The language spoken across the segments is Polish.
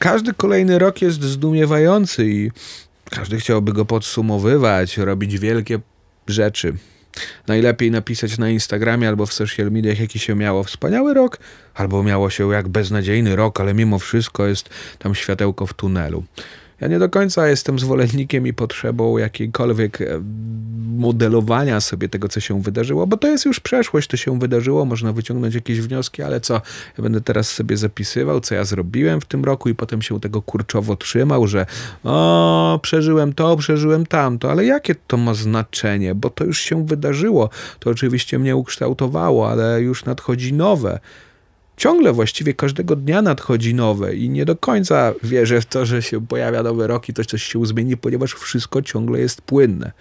każdy kolejny rok jest zdumiewający i każdy chciałby go podsumowywać, robić wielkie rzeczy. Najlepiej napisać na Instagramie albo w social mediach, jaki się miało wspaniały rok, albo miało się jak beznadziejny rok, ale mimo wszystko jest tam światełko w tunelu. Ja nie do końca jestem zwolennikiem i potrzebą jakiejkolwiek e, modelowania sobie tego, co się wydarzyło, bo to jest już przeszłość, to się wydarzyło, można wyciągnąć jakieś wnioski, ale co, ja będę teraz sobie zapisywał, co ja zrobiłem w tym roku i potem się tego kurczowo trzymał, że o, przeżyłem to, przeżyłem tamto, ale jakie to ma znaczenie, bo to już się wydarzyło, to oczywiście mnie ukształtowało, ale już nadchodzi nowe ciągle właściwie każdego dnia nadchodzi nowe i nie do końca wierzę w to, że się pojawia nowy rok i to coś się zmieni, ponieważ wszystko ciągle jest płynne.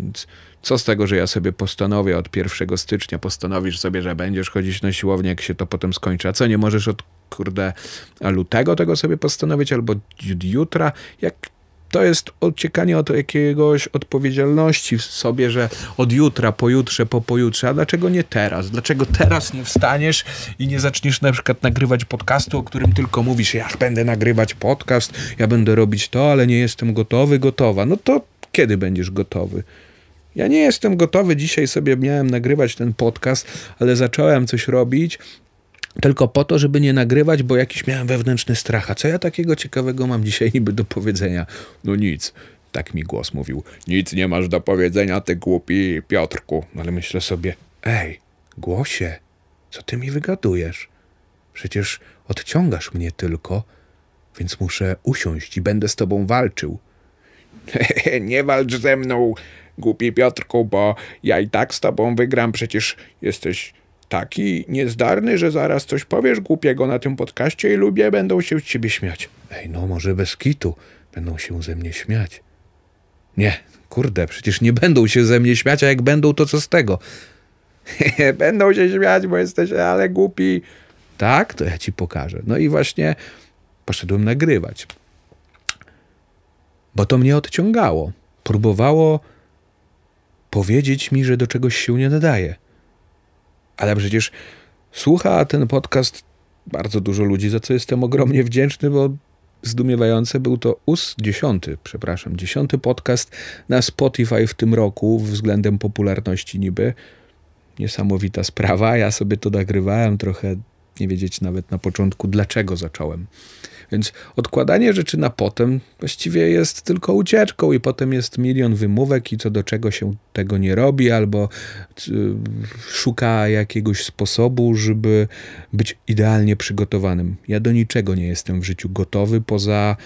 Więc co z tego, że ja sobie postanowię od 1 stycznia, postanowisz sobie, że będziesz chodzić na siłownię, jak się to potem skończy, a co nie możesz od kurde lutego tego sobie postanowić albo jutra? Jak to jest odciekanie od jakiegoś odpowiedzialności w sobie, że od jutra, pojutrze, po pojutrze, a dlaczego nie teraz? Dlaczego teraz nie wstaniesz i nie zaczniesz na przykład nagrywać podcastu, o którym tylko mówisz, ja będę nagrywać podcast, ja będę robić to, ale nie jestem gotowy, gotowa. No to kiedy będziesz gotowy? Ja nie jestem gotowy. Dzisiaj sobie miałem nagrywać ten podcast, ale zacząłem coś robić tylko po to, żeby nie nagrywać, bo jakiś miałem wewnętrzny strach. A co ja takiego ciekawego mam dzisiaj niby do powiedzenia? No nic. Tak mi głos mówił. Nic nie masz do powiedzenia, ty głupi Piotrku. Ale myślę sobie, ej, głosie, co ty mi wygadujesz? Przecież odciągasz mnie tylko, więc muszę usiąść i będę z tobą walczył. nie walcz ze mną, głupi Piotrku, bo ja i tak z tobą wygram, przecież jesteś taki niezdarny, że zaraz coś powiesz głupiego na tym podcaście i ludzie będą się z ciebie śmiać. Ej, no może bez kitu będą się ze mnie śmiać. Nie, kurde, przecież nie będą się ze mnie śmiać, a jak będą, to co z tego? będą się śmiać, bo jesteś ale głupi. Tak, to ja ci pokażę. No i właśnie poszedłem nagrywać. Bo to mnie odciągało. Próbowało powiedzieć mi, że do czegoś się nie nadaje. Ale przecież słucha ten podcast bardzo dużo ludzi, za co jestem ogromnie wdzięczny, bo zdumiewające był to US dziesiąty, przepraszam, dziesiąty podcast na Spotify w tym roku względem popularności niby. Niesamowita sprawa. Ja sobie to nagrywałem trochę nie wiedzieć nawet na początku, dlaczego zacząłem. Więc odkładanie rzeczy na potem właściwie jest tylko ucieczką, i potem jest milion wymówek, i co do czego się tego nie robi, albo y, szuka jakiegoś sposobu, żeby być idealnie przygotowanym. Ja do niczego nie jestem w życiu gotowy, poza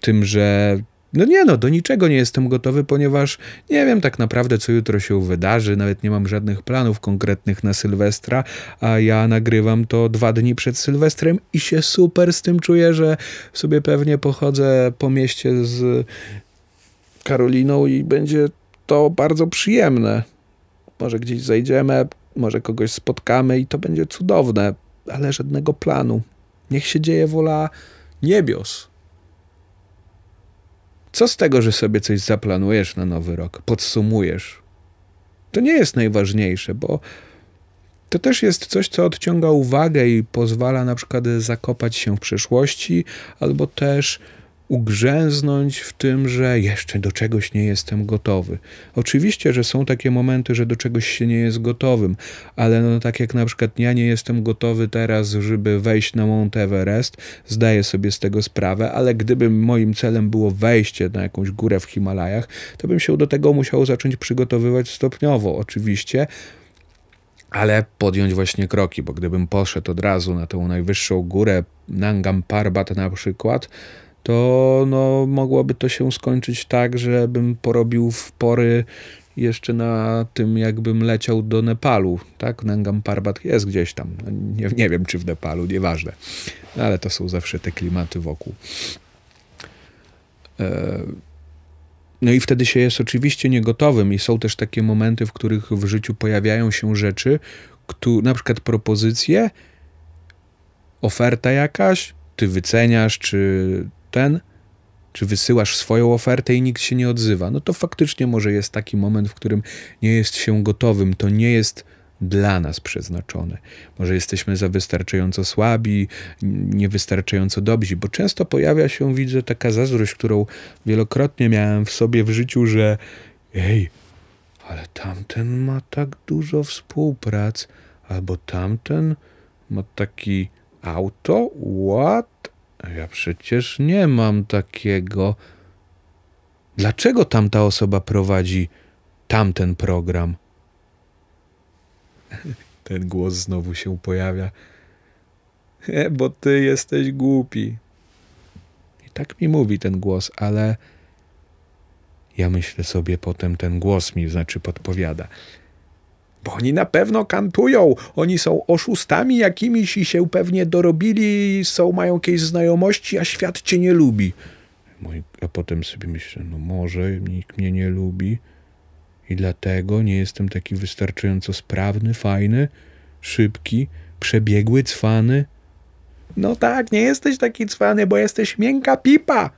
tym, że no nie no, do niczego nie jestem gotowy, ponieważ nie wiem tak naprawdę, co jutro się wydarzy, nawet nie mam żadnych planów konkretnych na Sylwestra, a ja nagrywam to dwa dni przed Sylwestrem i się super z tym czuję, że sobie pewnie pochodzę po mieście z Karoliną i będzie to bardzo przyjemne. Może gdzieś zajdziemy, może kogoś spotkamy i to będzie cudowne, ale żadnego planu. Niech się dzieje wola niebios. Co z tego, że sobie coś zaplanujesz na nowy rok, podsumujesz? To nie jest najważniejsze, bo to też jest coś, co odciąga uwagę i pozwala na przykład zakopać się w przeszłości, albo też ugrzęznąć w tym, że jeszcze do czegoś nie jestem gotowy. Oczywiście, że są takie momenty, że do czegoś się nie jest gotowym, ale no tak jak na przykład ja nie jestem gotowy teraz, żeby wejść na Mount Everest, zdaję sobie z tego sprawę, ale gdyby moim celem było wejście na jakąś górę w Himalajach, to bym się do tego musiał zacząć przygotowywać stopniowo, oczywiście, ale podjąć właśnie kroki, bo gdybym poszedł od razu na tą najwyższą górę, Nangam Parbat na przykład, to no, mogłoby to się skończyć tak, że bym porobił w pory jeszcze na tym, jakbym leciał do Nepalu, tak? Nangam Parbat jest gdzieś tam. No, nie, nie wiem, czy w Nepalu, nieważne. Ale to są zawsze te klimaty wokół. E, no i wtedy się jest oczywiście niegotowym i są też takie momenty, w których w życiu pojawiają się rzeczy, które, na przykład propozycje, oferta jakaś, ty wyceniasz, czy ten, czy wysyłasz swoją ofertę i nikt się nie odzywa, no to faktycznie może jest taki moment, w którym nie jest się gotowym. To nie jest dla nas przeznaczone. Może jesteśmy za wystarczająco słabi, niewystarczająco dobrzy, bo często pojawia się, widzę, taka zazdrość, którą wielokrotnie miałem w sobie w życiu, że ej, ale tamten ma tak dużo współprac, albo tamten ma taki auto? What? Ja przecież nie mam takiego. Dlaczego tamta osoba prowadzi tamten program? Ten głos znowu się pojawia. E, bo ty jesteś głupi. I tak mi mówi ten głos, ale ja myślę sobie potem, ten głos mi znaczy podpowiada. Oni na pewno kantują. Oni są oszustami jakimiś i się pewnie dorobili, są, mają jakieś znajomości, a świat cię nie lubi. A potem sobie myślę, no może nikt mnie nie lubi i dlatego nie jestem taki wystarczająco sprawny, fajny, szybki, przebiegły, cwany. No tak, nie jesteś taki cwany, bo jesteś miękka pipa.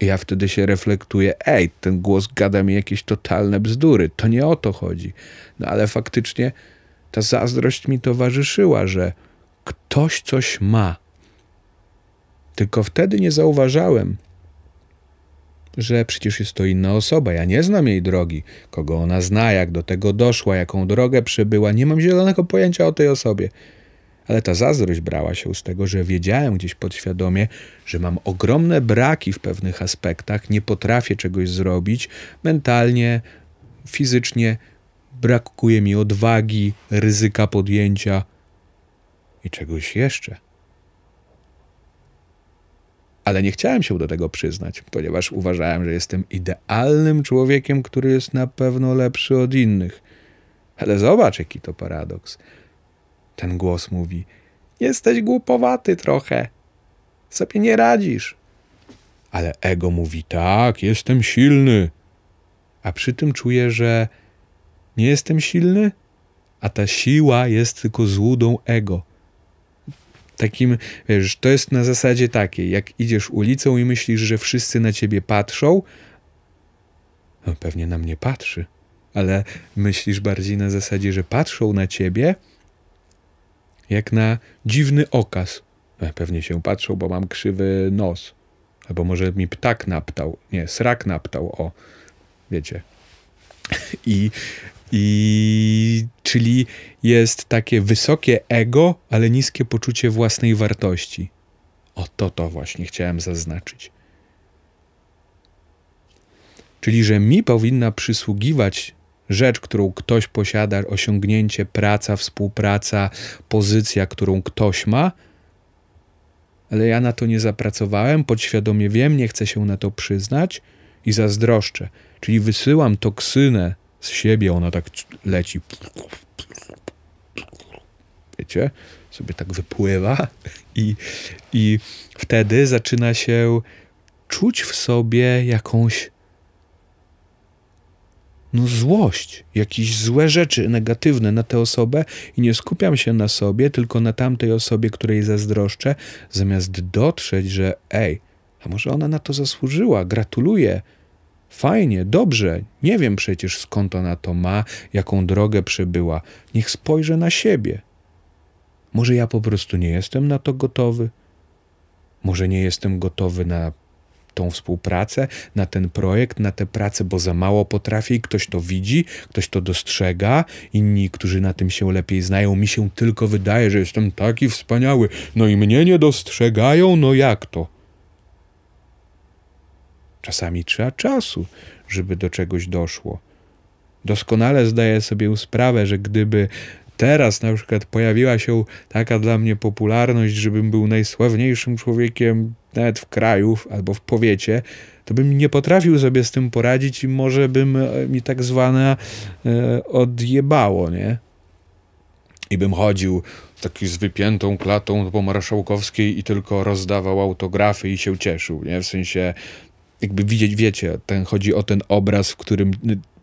I ja wtedy się reflektuję, ej, ten głos gada mi jakieś totalne bzdury, to nie o to chodzi. No ale faktycznie ta zazdrość mi towarzyszyła, że ktoś coś ma. Tylko wtedy nie zauważałem, że przecież jest to inna osoba. Ja nie znam jej drogi, kogo ona zna, jak do tego doszła, jaką drogę przebyła. Nie mam zielonego pojęcia o tej osobie ale ta zazdrość brała się z tego, że wiedziałem gdzieś podświadomie, że mam ogromne braki w pewnych aspektach, nie potrafię czegoś zrobić mentalnie, fizycznie, brakuje mi odwagi, ryzyka podjęcia i czegoś jeszcze. Ale nie chciałem się do tego przyznać, ponieważ uważałem, że jestem idealnym człowiekiem, który jest na pewno lepszy od innych. Ale zobacz, jaki to paradoks. Ten głos mówi: Jesteś głupowaty trochę. Sobie nie radzisz. Ale ego mówi: Tak, jestem silny. A przy tym czuję, że nie jestem silny, a ta siła jest tylko złudą ego. Takim, wiesz, to jest na zasadzie takiej, jak idziesz ulicą i myślisz, że wszyscy na ciebie patrzą, no pewnie na mnie patrzy, ale myślisz bardziej na zasadzie, że patrzą na ciebie, jak na dziwny okaz. E, pewnie się patrzą, bo mam krzywy nos. Albo może mi ptak naptał. Nie, srak naptał, o. Wiecie. I, i czyli jest takie wysokie ego, ale niskie poczucie własnej wartości. O to to właśnie chciałem zaznaczyć. Czyli, że mi powinna przysługiwać rzecz, którą ktoś posiada, osiągnięcie, praca, współpraca, pozycja, którą ktoś ma, ale ja na to nie zapracowałem, podświadomie wiem, nie chcę się na to przyznać i zazdroszczę. Czyli wysyłam toksynę z siebie, ona tak leci. Wiecie, sobie tak wypływa i, i wtedy zaczyna się czuć w sobie jakąś no złość, jakieś złe rzeczy negatywne na tę osobę i nie skupiam się na sobie, tylko na tamtej osobie, której zazdroszczę, zamiast dotrzeć, że ej, a może ona na to zasłużyła, gratuluję, fajnie, dobrze, nie wiem przecież skąd ona to ma, jaką drogę przebyła, niech spojrzę na siebie. Może ja po prostu nie jestem na to gotowy? Może nie jestem gotowy na tą współpracę, na ten projekt, na tę pracę, bo za mało potrafię i ktoś to widzi, ktoś to dostrzega, inni, którzy na tym się lepiej znają, mi się tylko wydaje, że jestem taki wspaniały, no i mnie nie dostrzegają, no jak to? Czasami trzeba czasu, żeby do czegoś doszło. Doskonale zdaję sobie sprawę, że gdyby teraz na przykład pojawiła się taka dla mnie popularność, żebym był najsławniejszym człowiekiem nawet w kraju albo w powiecie, to bym nie potrafił sobie z tym poradzić i może bym e, mi tak zwane e, odjebało, nie? I bym chodził taki z wypiętą klatą po marszałkowskiej i tylko rozdawał autografy i się cieszył, nie? W sensie jakby widzieć, wiecie, ten, chodzi o ten obraz, w którym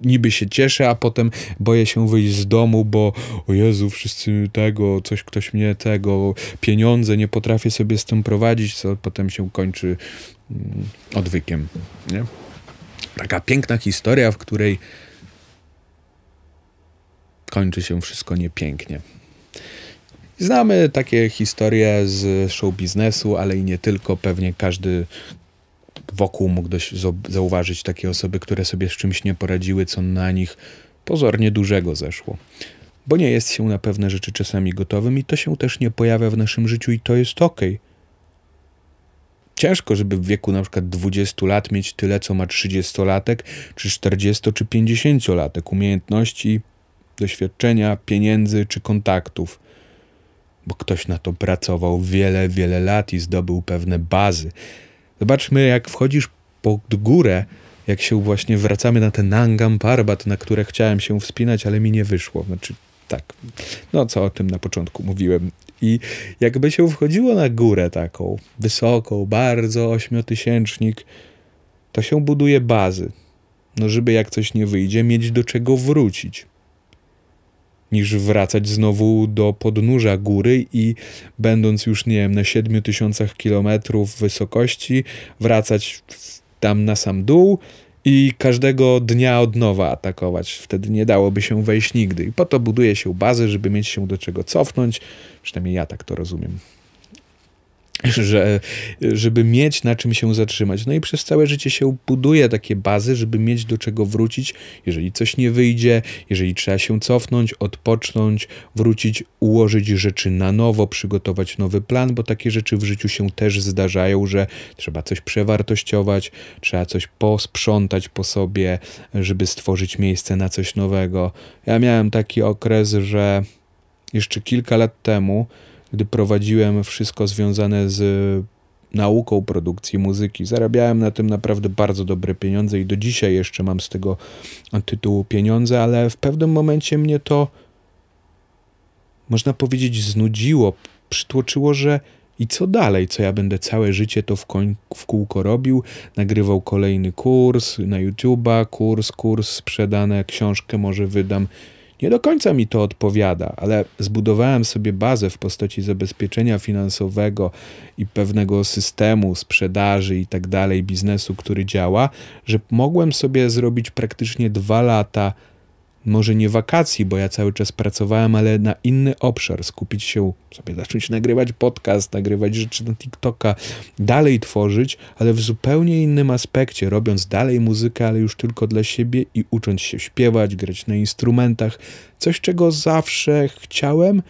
niby się cieszę, a potem boję się wyjść z domu, bo o Jezu, wszyscy tego, coś ktoś mnie tego, pieniądze, nie potrafię sobie z tym prowadzić, co potem się kończy mm, odwykiem, nie? Taka piękna historia, w której skończy się wszystko niepięknie. Znamy takie historie z show biznesu, ale i nie tylko. Pewnie każdy wokół mógł dość zauważyć takie osoby, które sobie z czymś nie poradziły, co na nich pozornie dużego zeszło. Bo nie jest się na pewne rzeczy czasami gotowym i to się też nie pojawia w naszym życiu i to jest ok. Ciężko, żeby w wieku na przykład 20 lat mieć tyle, co ma 30-latek, czy 40 czy 50-latek umiejętności, doświadczenia, pieniędzy czy kontaktów bo ktoś na to pracował wiele, wiele lat i zdobył pewne bazy. Zobaczmy, jak wchodzisz pod górę, jak się właśnie wracamy na ten Nangam Parbat, na które chciałem się wspinać, ale mi nie wyszło. Znaczy, tak, no co o tym na początku mówiłem. I jakby się wchodziło na górę taką, wysoką, bardzo ośmiotysięcznik, to się buduje bazy. No, żeby jak coś nie wyjdzie, mieć do czego wrócić niż wracać znowu do podnóża góry i będąc już, nie wiem, na 7000 kilometrów wysokości, wracać tam na sam dół i każdego dnia od nowa atakować. Wtedy nie dałoby się wejść nigdy. I po to buduje się bazy, żeby mieć się do czego cofnąć. Przynajmniej ja tak to rozumiem. Że, żeby mieć na czym się zatrzymać. No i przez całe życie się buduje takie bazy, żeby mieć do czego wrócić, jeżeli coś nie wyjdzie, jeżeli trzeba się cofnąć, odpocząć, wrócić, ułożyć rzeczy na nowo, przygotować nowy plan, bo takie rzeczy w życiu się też zdarzają, że trzeba coś przewartościować, trzeba coś posprzątać po sobie, żeby stworzyć miejsce na coś nowego. Ja miałem taki okres, że jeszcze kilka lat temu gdy prowadziłem wszystko związane z nauką produkcji muzyki. Zarabiałem na tym naprawdę bardzo dobre pieniądze i do dzisiaj jeszcze mam z tego tytułu pieniądze, ale w pewnym momencie mnie to, można powiedzieć, znudziło, przytłoczyło, że i co dalej? Co ja będę całe życie to w, koń, w kółko robił? Nagrywał kolejny kurs na YouTube'a, kurs, kurs, sprzedane, książkę może wydam. Nie do końca mi to odpowiada, ale zbudowałem sobie bazę w postaci zabezpieczenia finansowego i pewnego systemu sprzedaży i tak dalej, biznesu, który działa, że mogłem sobie zrobić praktycznie dwa lata może nie wakacji, bo ja cały czas pracowałem, ale na inny obszar, skupić się, sobie zacząć nagrywać podcast, nagrywać rzeczy na TikToka, dalej tworzyć, ale w zupełnie innym aspekcie, robiąc dalej muzykę, ale już tylko dla siebie i ucząc się śpiewać, grać na instrumentach, coś czego zawsze chciałem,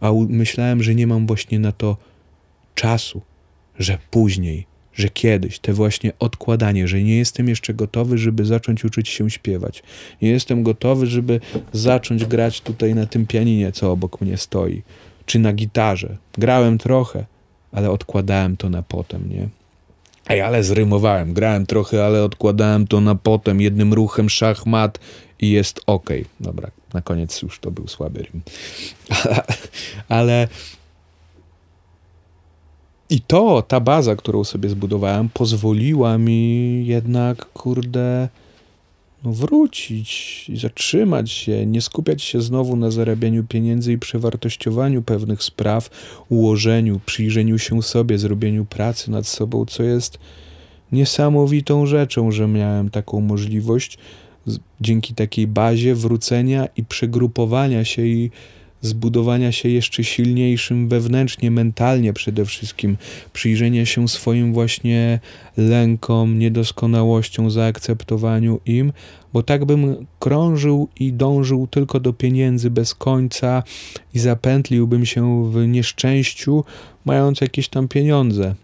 a myślałem, że nie mam właśnie na to czasu, że później że kiedyś te właśnie odkładanie, że nie jestem jeszcze gotowy, żeby zacząć uczyć się śpiewać. Nie jestem gotowy, żeby zacząć grać tutaj na tym pianinie, co obok mnie stoi, czy na gitarze. Grałem trochę, ale odkładałem to na potem, nie? Ej, ale zrymowałem. Grałem trochę, ale odkładałem to na potem. Jednym ruchem szachmat i jest ok. Dobra, na koniec już to był słaby rym. ale i to, ta baza, którą sobie zbudowałem, pozwoliła mi jednak, kurde, no wrócić i zatrzymać się, nie skupiać się znowu na zarabianiu pieniędzy i przewartościowaniu pewnych spraw, ułożeniu, przyjrzeniu się sobie, zrobieniu pracy nad sobą, co jest niesamowitą rzeczą, że miałem taką możliwość dzięki takiej bazie wrócenia i przegrupowania się i zbudowania się jeszcze silniejszym wewnętrznie, mentalnie przede wszystkim, przyjrzenia się swoim właśnie lękom, niedoskonałościom, zaakceptowaniu im, bo tak bym krążył i dążył tylko do pieniędzy bez końca i zapętliłbym się w nieszczęściu, mając jakieś tam pieniądze.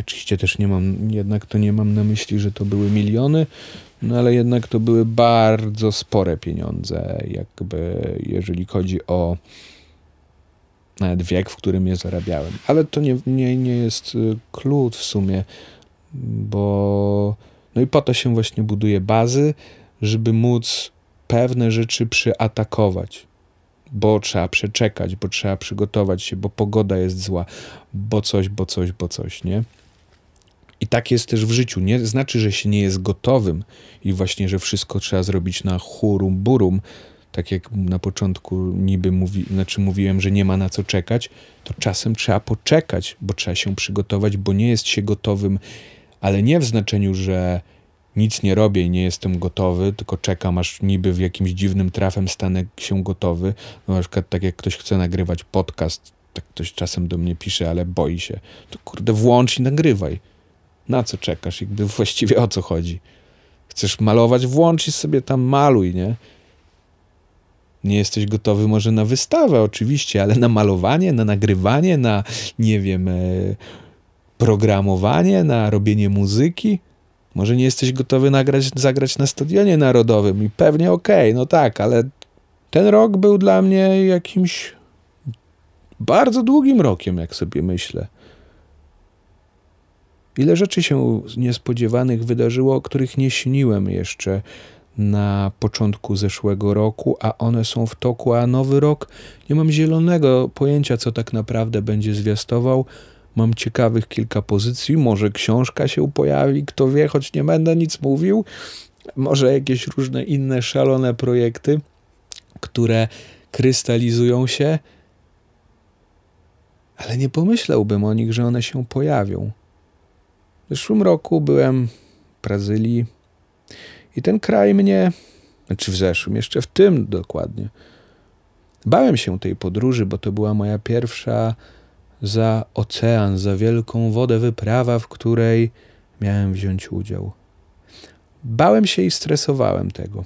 Oczywiście też nie mam, jednak to nie mam na myśli, że to były miliony, no ale jednak to były bardzo spore pieniądze, jakby jeżeli chodzi o nawet wiek, w którym je zarabiałem. Ale to nie, nie, nie jest y, klucz w sumie, bo no i po to się właśnie buduje bazy, żeby móc pewne rzeczy przyatakować, bo trzeba przeczekać, bo trzeba przygotować się, bo pogoda jest zła, bo coś, bo coś, bo coś, nie? I tak jest też w życiu. Nie znaczy, że się nie jest gotowym i właśnie, że wszystko trzeba zrobić na churum burum, tak jak na początku niby mówi, znaczy mówiłem, że nie ma na co czekać, to czasem trzeba poczekać, bo trzeba się przygotować, bo nie jest się gotowym, ale nie w znaczeniu, że nic nie robię i nie jestem gotowy, tylko czekam, aż niby w jakimś dziwnym trafem stanę się gotowy. No, na przykład tak jak ktoś chce nagrywać podcast, tak ktoś czasem do mnie pisze, ale boi się, to kurde włącz i nagrywaj. Na co czekasz? Jakby właściwie o co chodzi? Chcesz malować? Włącz i sobie tam maluj, nie? Nie jesteś gotowy może na wystawę, oczywiście, ale na malowanie, na nagrywanie, na, nie wiem, e, programowanie, na robienie muzyki. Może nie jesteś gotowy nagrać, zagrać na stadionie narodowym i pewnie okej, okay, no tak, ale ten rok był dla mnie jakimś bardzo długim rokiem, jak sobie myślę. Ile rzeczy się niespodziewanych wydarzyło, o których nie śniłem jeszcze na początku zeszłego roku, a one są w toku, a nowy rok nie mam zielonego pojęcia, co tak naprawdę będzie zwiastował. Mam ciekawych kilka pozycji, może książka się pojawi, kto wie, choć nie będę nic mówił. Może jakieś różne inne szalone projekty, które krystalizują się, ale nie pomyślałbym o nich, że one się pojawią. W zeszłym roku byłem w Brazylii i ten kraj mnie, znaczy w zeszłym, jeszcze w tym dokładnie, bałem się tej podróży, bo to była moja pierwsza za ocean, za wielką wodę wyprawa, w której miałem wziąć udział. Bałem się i stresowałem tego.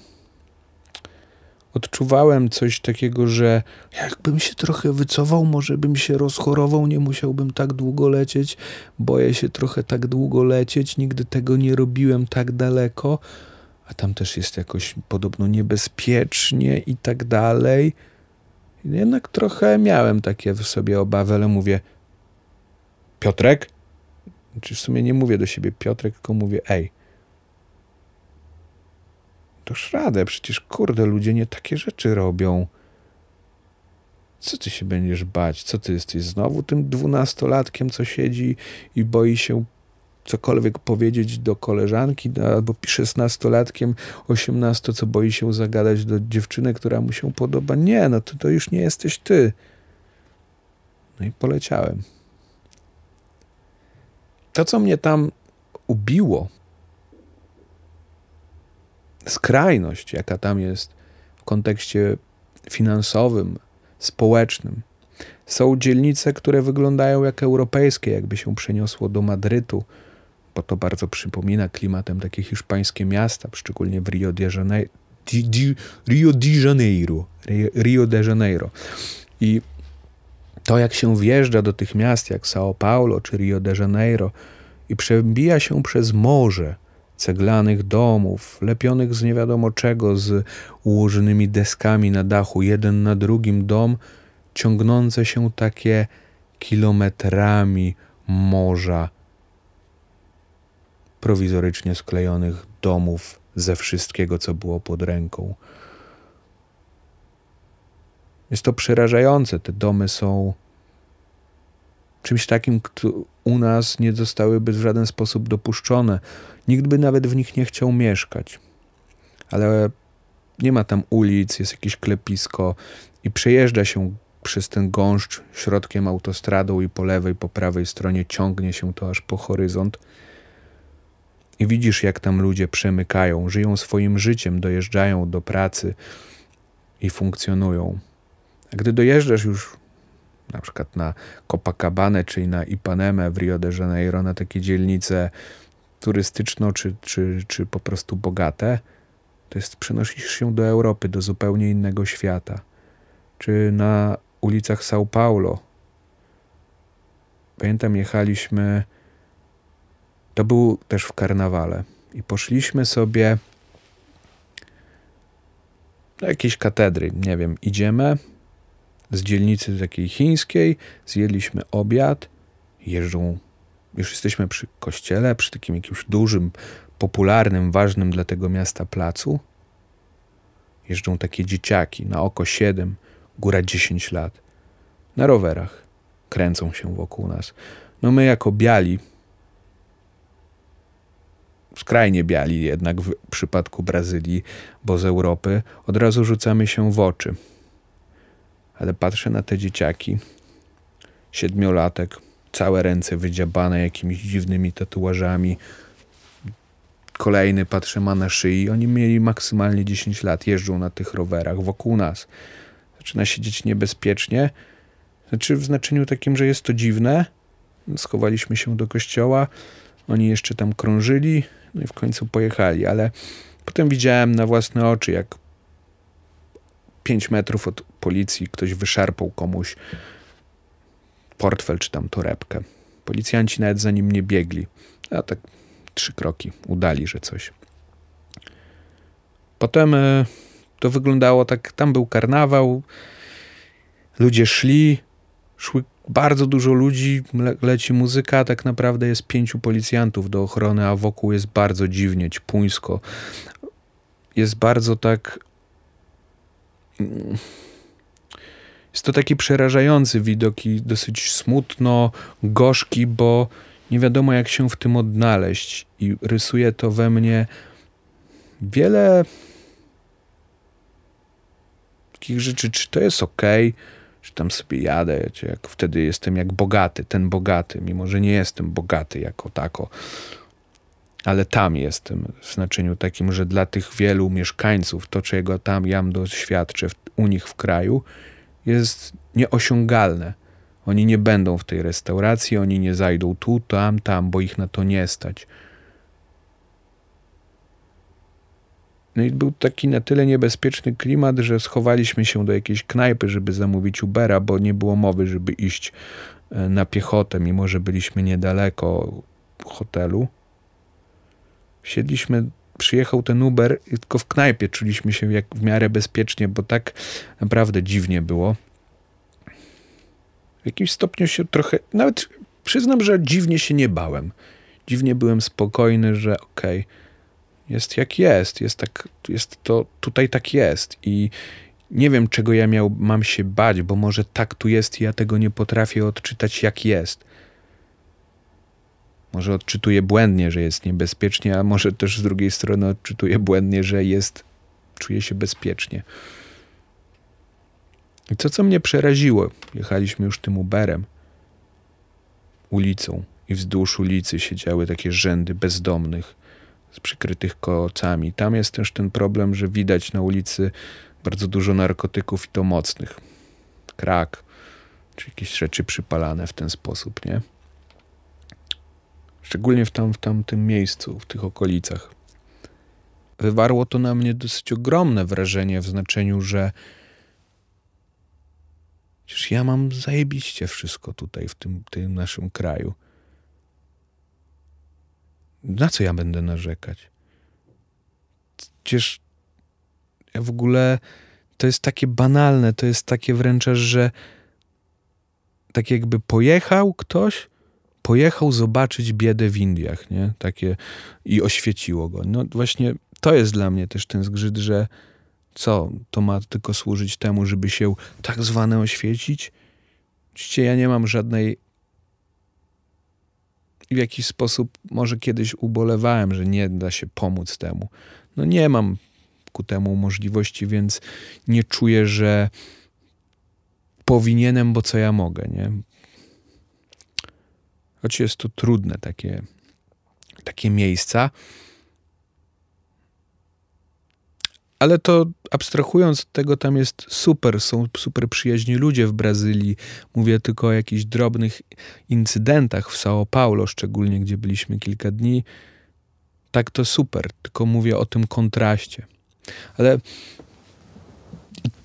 Odczuwałem coś takiego, że jakbym się trochę wycofał, może bym się rozchorował, nie musiałbym tak długo lecieć. Boję się trochę tak długo lecieć, nigdy tego nie robiłem tak daleko, a tam też jest jakoś podobno niebezpiecznie i tak dalej. Jednak trochę miałem takie w sobie obawy, ale mówię Piotrek? Czy w sumie nie mówię do siebie Piotrek, tylko mówię ej. Toż radę, przecież kurde, ludzie nie takie rzeczy robią. Co ty się będziesz bać? Co ty jesteś znowu tym dwunastolatkiem, co siedzi i boi się cokolwiek powiedzieć do koleżanki, albo szesnastolatkiem, osiemnasto, co boi się zagadać do dziewczyny, która mu się podoba. Nie, no to, to już nie jesteś ty. No i poleciałem. To, co mnie tam ubiło, skrajność, jaka tam jest w kontekście finansowym, społecznym. Są dzielnice, które wyglądają jak europejskie, jakby się przeniosło do Madrytu, bo to bardzo przypomina klimatem takie hiszpańskie miasta, szczególnie w Rio de Janeiro. Rio de Janeiro. Rio de Janeiro. I to, jak się wjeżdża do tych miast, jak São Paulo czy Rio de Janeiro, i przebija się przez morze ceglanych domów, lepionych z nie wiadomo czego, z ułożonymi deskami na dachu, jeden na drugim dom, ciągnące się takie kilometrami morza prowizorycznie sklejonych domów ze wszystkiego, co było pod ręką. Jest to przerażające. Te domy są czymś takim, kto u nas nie zostałyby w żaden sposób dopuszczone. Nikt by nawet w nich nie chciał mieszkać. Ale nie ma tam ulic, jest jakieś klepisko i przejeżdża się przez ten gąszcz środkiem autostradą i po lewej, po prawej stronie ciągnie się to aż po horyzont. I widzisz, jak tam ludzie przemykają, żyją swoim życiem, dojeżdżają do pracy i funkcjonują. A gdy dojeżdżasz już na przykład na Copacabana czy na Ipanemę w Rio de Janeiro, na takie dzielnice turystyczno czy, czy, czy po prostu bogate, to jest przenosisz się do Europy, do zupełnie innego świata. Czy na ulicach São Paulo. Pamiętam, jechaliśmy, to był też w karnawale i poszliśmy sobie do jakiejś katedry, nie wiem, idziemy, z dzielnicy takiej chińskiej, zjedliśmy obiad, jeżdżą, już jesteśmy przy kościele, przy takim jakimś dużym, popularnym, ważnym dla tego miasta placu. Jeżdżą takie dzieciaki, na oko 7, góra 10 lat, na rowerach, kręcą się wokół nas. No my jako biali, skrajnie biali jednak w przypadku Brazylii, bo z Europy, od razu rzucamy się w oczy – ale patrzę na te dzieciaki, siedmiolatek, całe ręce wydziabane jakimiś dziwnymi tatuażami, kolejny patrzę ma na szyi. Oni mieli maksymalnie 10 lat, jeżdżą na tych rowerach wokół nas. Zaczyna się dzieć niebezpiecznie. Znaczy w znaczeniu takim, że jest to dziwne. Schowaliśmy się do kościoła. Oni jeszcze tam krążyli, no i w końcu pojechali, ale potem widziałem na własne oczy, jak 5 metrów od policji ktoś wyszarpał komuś portfel czy tam torebkę. Policjanci nawet za nim nie biegli, a tak trzy kroki udali, że coś. Potem e, to wyglądało tak, tam był karnawał, ludzie szli, szły bardzo dużo ludzi, le leci muzyka, tak naprawdę jest pięciu policjantów do ochrony, a wokół jest bardzo dziwnie, ćpuńsko. Jest bardzo tak... Jest to taki przerażający widok i dosyć smutno, gorzki, bo nie wiadomo jak się w tym odnaleźć. I rysuje to we mnie wiele takich rzeczy, czy to jest ok, że tam sobie jadę, jak wtedy jestem jak bogaty, ten bogaty, mimo że nie jestem bogaty jako tako, ale tam jestem w znaczeniu takim, że dla tych wielu mieszkańców to, czego tam ja doświadczę u nich w kraju, jest nieosiągalne. Oni nie będą w tej restauracji, oni nie zajdą tu, tam, tam, bo ich na to nie stać. No i był taki na tyle niebezpieczny klimat, że schowaliśmy się do jakiejś knajpy, żeby zamówić Ubera, bo nie było mowy, żeby iść e, na piechotę, mimo że byliśmy niedaleko hotelu. Siedliśmy, przyjechał ten Uber tylko w knajpie czuliśmy się jak w miarę bezpiecznie, bo tak naprawdę dziwnie było. W jakimś stopniu się trochę, nawet przyznam, że dziwnie się nie bałem. Dziwnie byłem spokojny, że okej, okay, jest jak jest, jest, tak, jest to, tutaj tak jest i nie wiem, czego ja miał, mam się bać, bo może tak tu jest i ja tego nie potrafię odczytać, jak jest. Może odczytuję błędnie, że jest niebezpiecznie, a może też z drugiej strony odczytuję błędnie, że jest, czuję się bezpiecznie. I to, co mnie przeraziło, jechaliśmy już tym Uberem, ulicą i wzdłuż ulicy siedziały takie rzędy bezdomnych z przykrytych kocami. Tam jest też ten problem, że widać na ulicy bardzo dużo narkotyków i to mocnych. Krak, czy jakieś rzeczy przypalane w ten sposób, nie? Szczególnie w, tam, w tamtym miejscu, w tych okolicach. Wywarło to na mnie dosyć ogromne wrażenie w znaczeniu, że przecież ja mam zajebiście wszystko tutaj w tym, tym naszym kraju. Na co ja będę narzekać? Przecież ja w ogóle to jest takie banalne, to jest takie wręcz, że tak jakby pojechał ktoś, pojechał zobaczyć biedę w Indiach, nie? Takie i oświeciło go. No właśnie to jest dla mnie też ten zgrzyt, że co, to ma tylko służyć temu, żeby się tak zwane oświecić? Oczywiście ja nie mam żadnej w jakiś sposób może kiedyś ubolewałem, że nie da się pomóc temu. No nie mam ku temu możliwości, więc nie czuję, że powinienem, bo co ja mogę, nie? Choć jest to trudne takie, takie miejsca, Ale to abstrahując od tego, tam jest super, są super przyjaźni ludzie w Brazylii. Mówię tylko o jakichś drobnych incydentach w São Paulo, szczególnie gdzie byliśmy kilka dni. Tak to super, tylko mówię o tym kontraście. Ale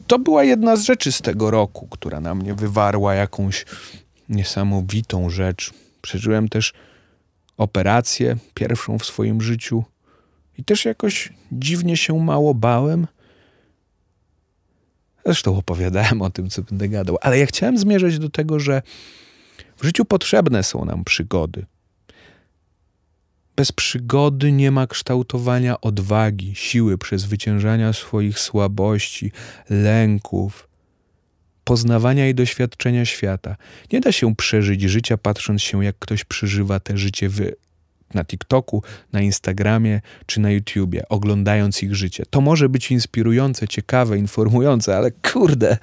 to była jedna z rzeczy z tego roku, która na mnie wywarła jakąś niesamowitą rzecz. Przeżyłem też operację, pierwszą w swoim życiu i też jakoś dziwnie się mało bałem. Zresztą opowiadałem o tym, co będę gadał, ale ja chciałem zmierzać do tego, że w życiu potrzebne są nam przygody. Bez przygody nie ma kształtowania odwagi, siły przezwyciężania swoich słabości, lęków, poznawania i doświadczenia świata. Nie da się przeżyć życia patrząc się, jak ktoś przeżywa te życie w na TikToku, na Instagramie czy na YouTubie, oglądając ich życie. To może być inspirujące, ciekawe, informujące, ale kurde,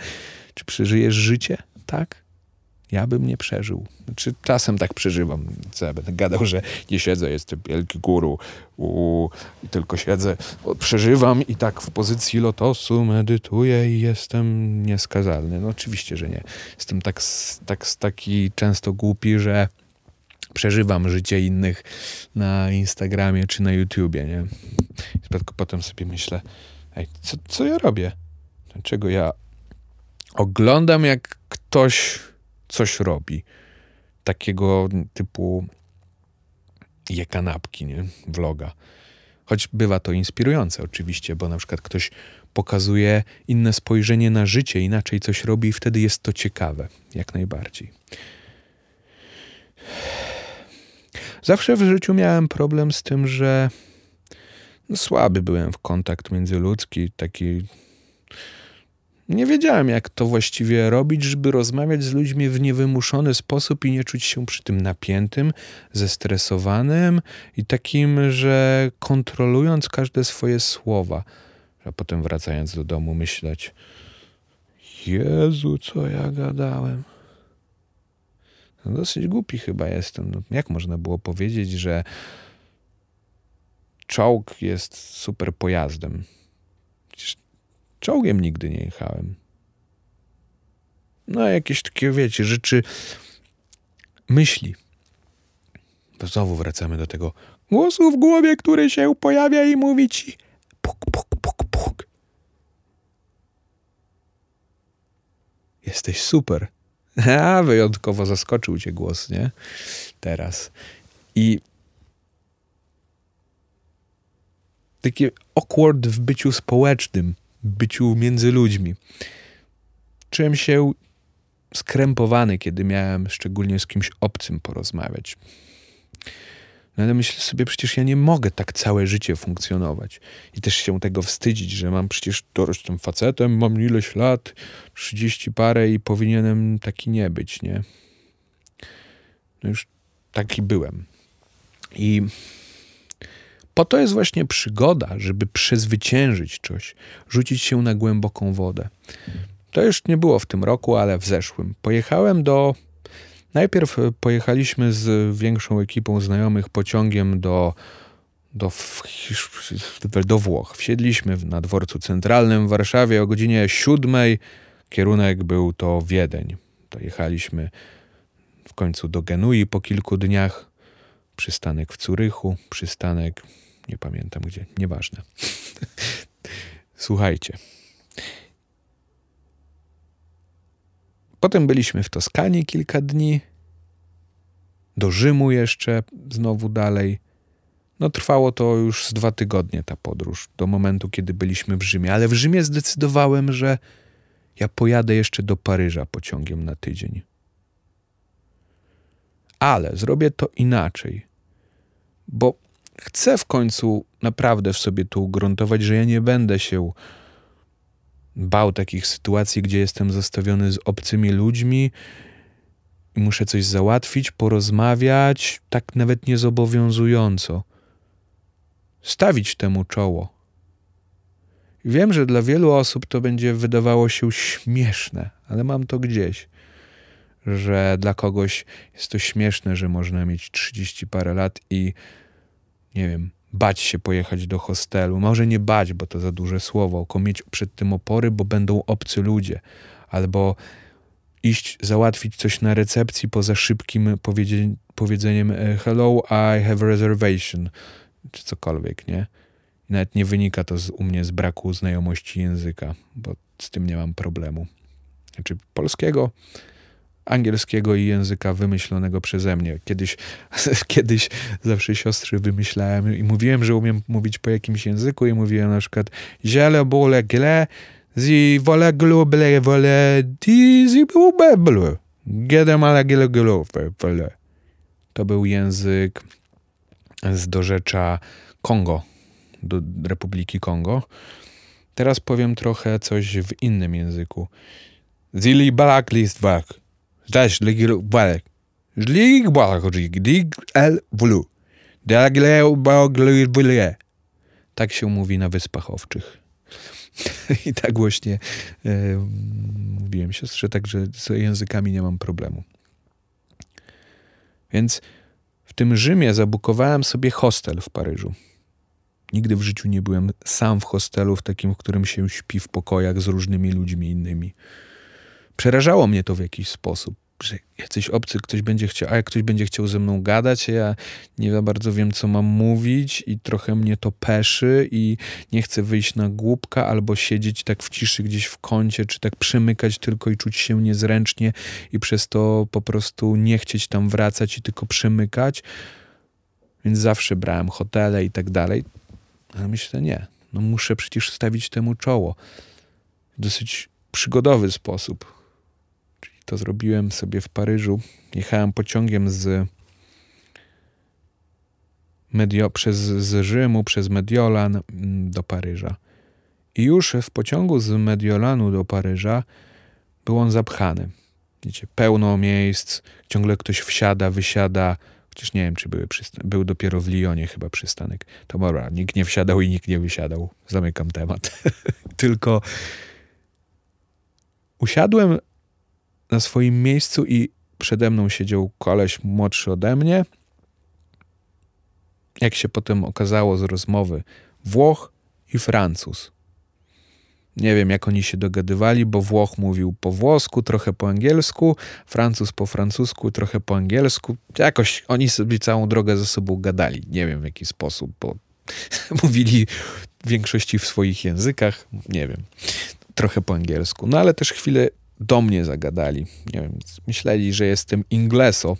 czy przeżyjesz życie? Tak? Ja bym nie przeżył. Znaczy, czasem tak przeżywam. Co ja będę gadał, że nie siedzę, jestem wielki guru i tylko siedzę, przeżywam i tak w pozycji lotosu medytuję i jestem nieskazalny. No oczywiście, że nie. Jestem tak, tak taki często głupi, że przeżywam życie innych na Instagramie czy na YouTubie, nie? I potem sobie myślę, ej, co, co ja robię? Dlaczego ja oglądam, jak ktoś coś robi. Takiego typu je kanapki, nie? Vloga. Choć bywa to inspirujące oczywiście, bo na przykład ktoś pokazuje inne spojrzenie na życie, inaczej coś robi i wtedy jest to ciekawe, jak najbardziej. Zawsze w życiu miałem problem z tym, że no, słaby byłem w kontakt międzyludzki, taki nie wiedziałem, jak to właściwie robić, żeby rozmawiać z ludźmi w niewymuszony sposób i nie czuć się przy tym napiętym, zestresowanym i takim, że kontrolując każde swoje słowa, a potem wracając do domu myśleć: Jezu, co ja gadałem. No dosyć głupi chyba jestem. No, jak można było powiedzieć, że czołg jest super pojazdem? Czołgiem nigdy nie jechałem. No, jakieś takie, wiecie, rzeczy, myśli. To znowu wracamy do tego głosu w głowie, który się pojawia i mówi ci puk, puk, puk, puk. Jesteś super. A, wyjątkowo zaskoczył cię głos, nie? Teraz. I takie awkward w byciu społecznym byciu między ludźmi. Czułem się skrępowany, kiedy miałem szczególnie z kimś obcym porozmawiać. No ale myślę sobie, przecież ja nie mogę tak całe życie funkcjonować. I też się tego wstydzić, że mam przecież, jestem facetem, mam ileś lat, 30 parę i powinienem taki nie być, nie? No już taki byłem. I po to jest właśnie przygoda, żeby przezwyciężyć coś, rzucić się na głęboką wodę. To już nie było w tym roku, ale w zeszłym. Pojechałem do. Najpierw pojechaliśmy z większą ekipą znajomych pociągiem do, do, do Włoch. Wsiedliśmy na dworcu centralnym w Warszawie o godzinie siódmej. Kierunek był to Wiedeń. Dojechaliśmy w końcu do Genui po kilku dniach. Przystanek w Curychu, przystanek nie pamiętam gdzie, nieważne. Słuchajcie. Potem byliśmy w Toskanii kilka dni, do Rzymu jeszcze, znowu dalej. No trwało to już z dwa tygodnie ta podróż, do momentu, kiedy byliśmy w Rzymie. Ale w Rzymie zdecydowałem, że ja pojadę jeszcze do Paryża pociągiem na tydzień. Ale zrobię to inaczej, bo chcę w końcu naprawdę w sobie to ugruntować, że ja nie będę się bał takich sytuacji, gdzie jestem zostawiony z obcymi ludźmi i muszę coś załatwić, porozmawiać, tak nawet niezobowiązująco. Stawić temu czoło. Wiem, że dla wielu osób to będzie wydawało się śmieszne, ale mam to gdzieś, że dla kogoś jest to śmieszne, że można mieć 30 parę lat i nie wiem, bać się pojechać do hostelu. Może nie bać, bo to za duże słowo, tylko mieć przed tym opory, bo będą obcy ludzie. Albo iść załatwić coś na recepcji poza szybkim powiedzeniem e, hello, I have a reservation, czy cokolwiek, nie? I nawet nie wynika to z, u mnie z braku znajomości języka, bo z tym nie mam problemu. Znaczy polskiego, angielskiego i języka wymyślonego przeze mnie. Kiedyś, kiedyś zawsze siostry wymyślałem i mówiłem, że umiem mówić po jakimś języku i mówiłem na przykład ziele bole gle zi vole gluble vole di zi. To był język z dorzecza Kongo, do Republiki Kongo. Teraz powiem trochę coś w innym języku. Zili balak list. Ligwalek. Ligwalek, lig el wlu. Tak się mówi na Wyspach Owczych. I tak głośnie e, mówiłem siostrze, także z językami nie mam problemu. Więc w tym Rzymie zabukowałem sobie hostel w Paryżu. Nigdy w życiu nie byłem sam w hostelu, w takim, w którym się śpi w pokojach z różnymi ludźmi innymi. Przerażało mnie to w jakiś sposób że jacyś obcy ktoś będzie chciał, a jak ktoś będzie chciał ze mną gadać, ja nie za bardzo wiem, co mam mówić i trochę mnie to peszy i nie chcę wyjść na głupka albo siedzieć tak w ciszy gdzieś w kącie, czy tak przymykać tylko i czuć się niezręcznie i przez to po prostu nie chcieć tam wracać i tylko przymykać. Więc zawsze brałem hotele i tak dalej. Ale myślę, nie, no muszę przecież stawić temu czoło. W dosyć przygodowy sposób to zrobiłem sobie w Paryżu. Jechałem pociągiem z Medio, przez, z Rzymu przez Mediolan mm, do Paryża. I już w pociągu z Mediolanu do Paryża był on zapchany. Wiecie, pełno miejsc, ciągle ktoś wsiada, wysiada. Chociaż nie wiem, czy były był dopiero w Lyonie chyba przystanek. To dobra, nikt nie wsiadał i nikt nie wysiadał. Zamykam temat. Tylko usiadłem na swoim miejscu i przede mną siedział koleś młodszy ode mnie. Jak się potem okazało z rozmowy, Włoch i Francuz. Nie wiem, jak oni się dogadywali, bo Włoch mówił po włosku, trochę po angielsku, Francuz po francusku, trochę po angielsku. Jakoś oni sobie całą drogę ze sobą gadali. Nie wiem w jaki sposób, bo mówili w większości w swoich językach. Nie wiem, trochę po angielsku. No ale też chwilę do mnie zagadali. Nie wiem, myśleli, że jestem ingleso.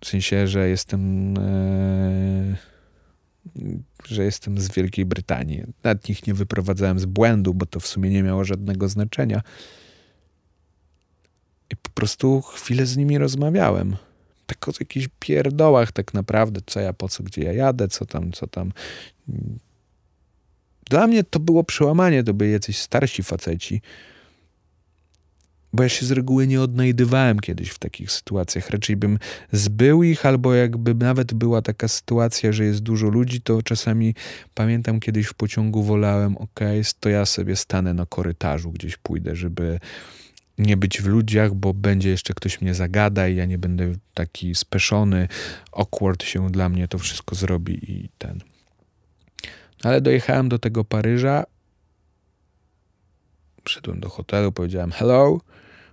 W sensie, że jestem. E, że jestem z Wielkiej Brytanii. Nawet ich nie wyprowadzałem z błędu, bo to w sumie nie miało żadnego znaczenia. I po prostu chwilę z nimi rozmawiałem. Tak o jakichś pierdołach tak naprawdę, co ja, po co, gdzie ja jadę, co tam, co tam. Dla mnie to było przełamanie, to byli jacyś starsi faceci, bo ja się z reguły nie odnajdywałem kiedyś w takich sytuacjach. Raczej bym zbył ich, albo jakby nawet była taka sytuacja, że jest dużo ludzi, to czasami pamiętam kiedyś w pociągu wolałem, ok, to ja sobie stanę na korytarzu, gdzieś pójdę, żeby nie być w ludziach, bo będzie jeszcze ktoś mnie zagada i ja nie będę taki speszony, awkward się dla mnie to wszystko zrobi i ten. Ale dojechałem do tego Paryża, Przyszedłem do hotelu, powiedziałem hello,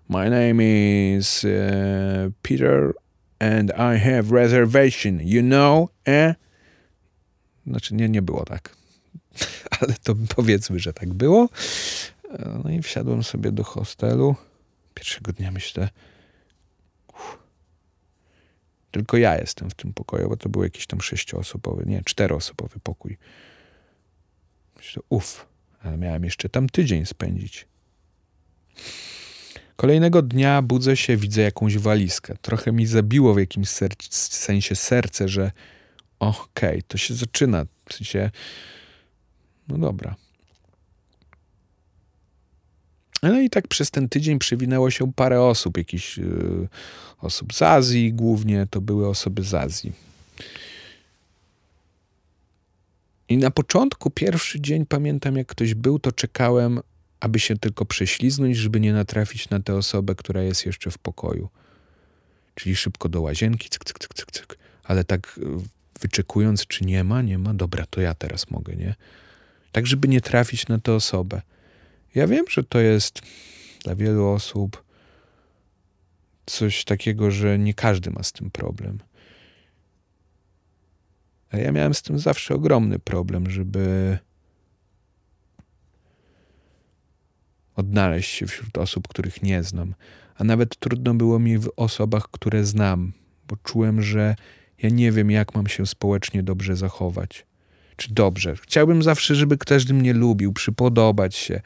My name is uh, Peter and I have reservation, you know, eh? Znaczy nie, nie było tak. Ale to powiedzmy, że tak było. No i wsiadłem sobie do hostelu. Pierwszego dnia myślę, uff, tylko ja jestem w tym pokoju, bo to był jakiś tam sześcioosobowy, nie, czteroosobowy pokój. Myślę, uff, ale miałem jeszcze tam tydzień spędzić. Kolejnego dnia budzę się, widzę jakąś walizkę. Trochę mi zabiło w jakimś sensie serce, że okej, okay, to się zaczyna. W sensie, no dobra. No i tak przez ten tydzień przewinęło się parę osób, jakichś yy, osób z Azji głównie, to były osoby z Azji. I na początku, pierwszy dzień, pamiętam jak ktoś był, to czekałem aby się tylko prześliznąć, żeby nie natrafić na tę osobę, która jest jeszcze w pokoju. Czyli szybko do łazienki, cyk, cyk, cyk, cyk, cyk. ale tak e, wyczekując, czy nie ma, nie ma, dobra, to ja teraz mogę, nie? Tak, żeby nie trafić na tę osobę. Ja wiem, że to jest dla wielu osób coś takiego, że nie każdy ma z tym problem. A ja miałem z tym zawsze ogromny problem, żeby odnaleźć się wśród osób, których nie znam, a nawet trudno było mi w osobach, które znam, bo czułem, że ja nie wiem, jak mam się społecznie dobrze zachować. Czy dobrze. Chciałbym zawsze, żeby każdy mnie lubił, przypodobać się,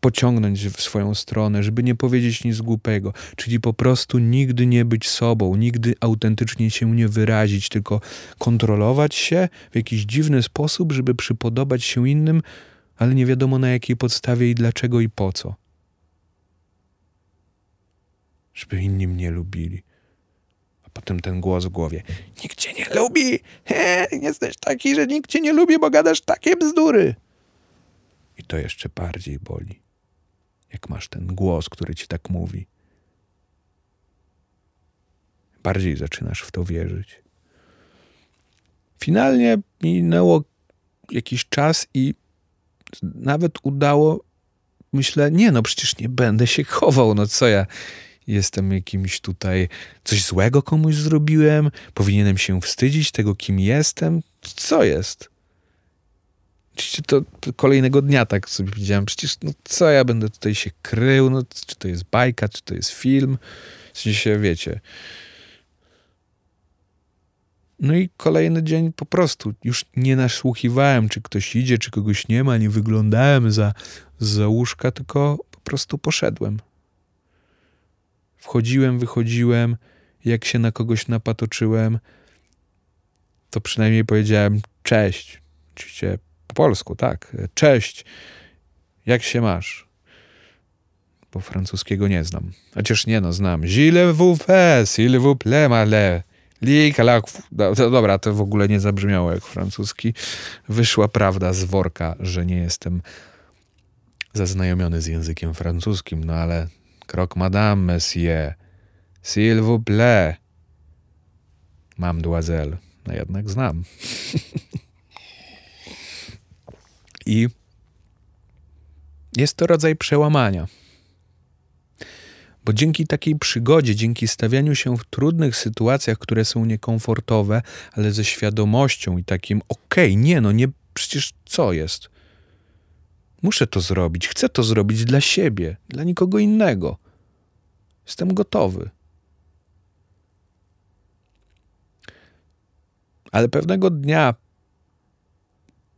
pociągnąć w swoją stronę, żeby nie powiedzieć nic głupego, czyli po prostu nigdy nie być sobą, nigdy autentycznie się nie wyrazić, tylko kontrolować się w jakiś dziwny sposób, żeby przypodobać się innym, ale nie wiadomo na jakiej podstawie i dlaczego i po co. Żeby inni mnie lubili. A potem ten głos w głowie. Nikt cię nie lubi! He, jesteś taki, że nikt cię nie lubi, bo gadasz takie bzdury. I to jeszcze bardziej boli. Jak masz ten głos, który ci tak mówi. bardziej zaczynasz w to wierzyć. Finalnie minęło jakiś czas i nawet udało, myślę, nie no, przecież nie będę się chował, no co ja jestem jakimś tutaj, coś złego komuś zrobiłem, powinienem się wstydzić tego, kim jestem, co jest? Oczywiście to kolejnego dnia tak sobie powiedziałem, przecież no co ja będę tutaj się krył, no czy to jest bajka, czy to jest film, w sensie, wiecie. No i kolejny dzień po prostu już nie nasłuchiwałem, czy ktoś idzie, czy kogoś nie ma, nie wyglądałem za, za łóżka, tylko po prostu poszedłem. Wchodziłem, wychodziłem, jak się na kogoś napatoczyłem, to przynajmniej powiedziałem cześć. Oczywiście po polsku, tak. Cześć. Jak się masz? Bo francuskiego nie znam. Chociaż nie no, znam. Gilles vous fait, s'il vous plaît, male. Lik, Dobra, to w ogóle nie zabrzmiało jak francuski. Wyszła prawda z worka, że nie jestem zaznajomiony z językiem francuskim, no ale krok madame, monsieur. S'il vous plaît. Mam demoiselle. No jednak znam. I jest to rodzaj przełamania. Bo dzięki takiej przygodzie, dzięki stawianiu się w trudnych sytuacjach, które są niekomfortowe, ale ze świadomością i takim, okej, okay, nie no, nie, przecież co jest? Muszę to zrobić, chcę to zrobić dla siebie, dla nikogo innego. Jestem gotowy. Ale pewnego dnia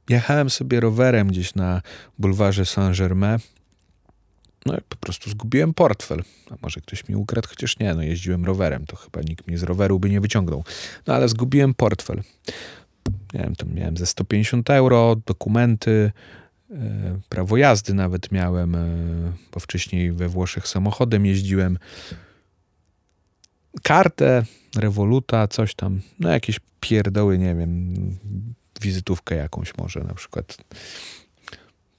jechałem sobie rowerem gdzieś na bulwarze Saint-Germain. No po prostu zgubiłem portfel. A może ktoś mi ukradł, chociaż nie, no jeździłem rowerem, to chyba nikt mnie z roweru by nie wyciągnął. No ale zgubiłem portfel. Nie wiem, to miałem ze 150 euro, dokumenty, e, prawo jazdy nawet miałem, e, bo wcześniej we Włoszech samochodem jeździłem. Kartę, rewoluta, coś tam, no jakieś pierdoły, nie wiem, wizytówkę jakąś może na przykład.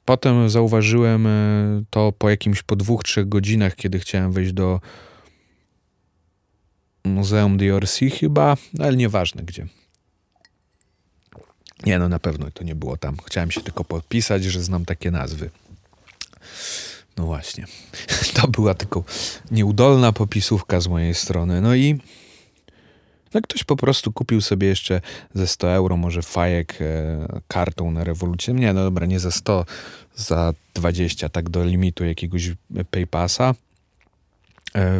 Potem zauważyłem e, to po jakimś po dwóch, trzech godzinach, kiedy chciałem wejść do Muzeum d'Orsay chyba, ale nieważne gdzie. Nie, no na pewno to nie było tam. Chciałem się tylko podpisać, że znam takie nazwy. No właśnie. To była tylko nieudolna popisówka z mojej strony. No i no ktoś po prostu kupił sobie jeszcze ze 100 euro może fajek e, kartą na rewolucję. Nie, no dobra, nie za 100, za 20, tak do limitu jakiegoś PayPassa e,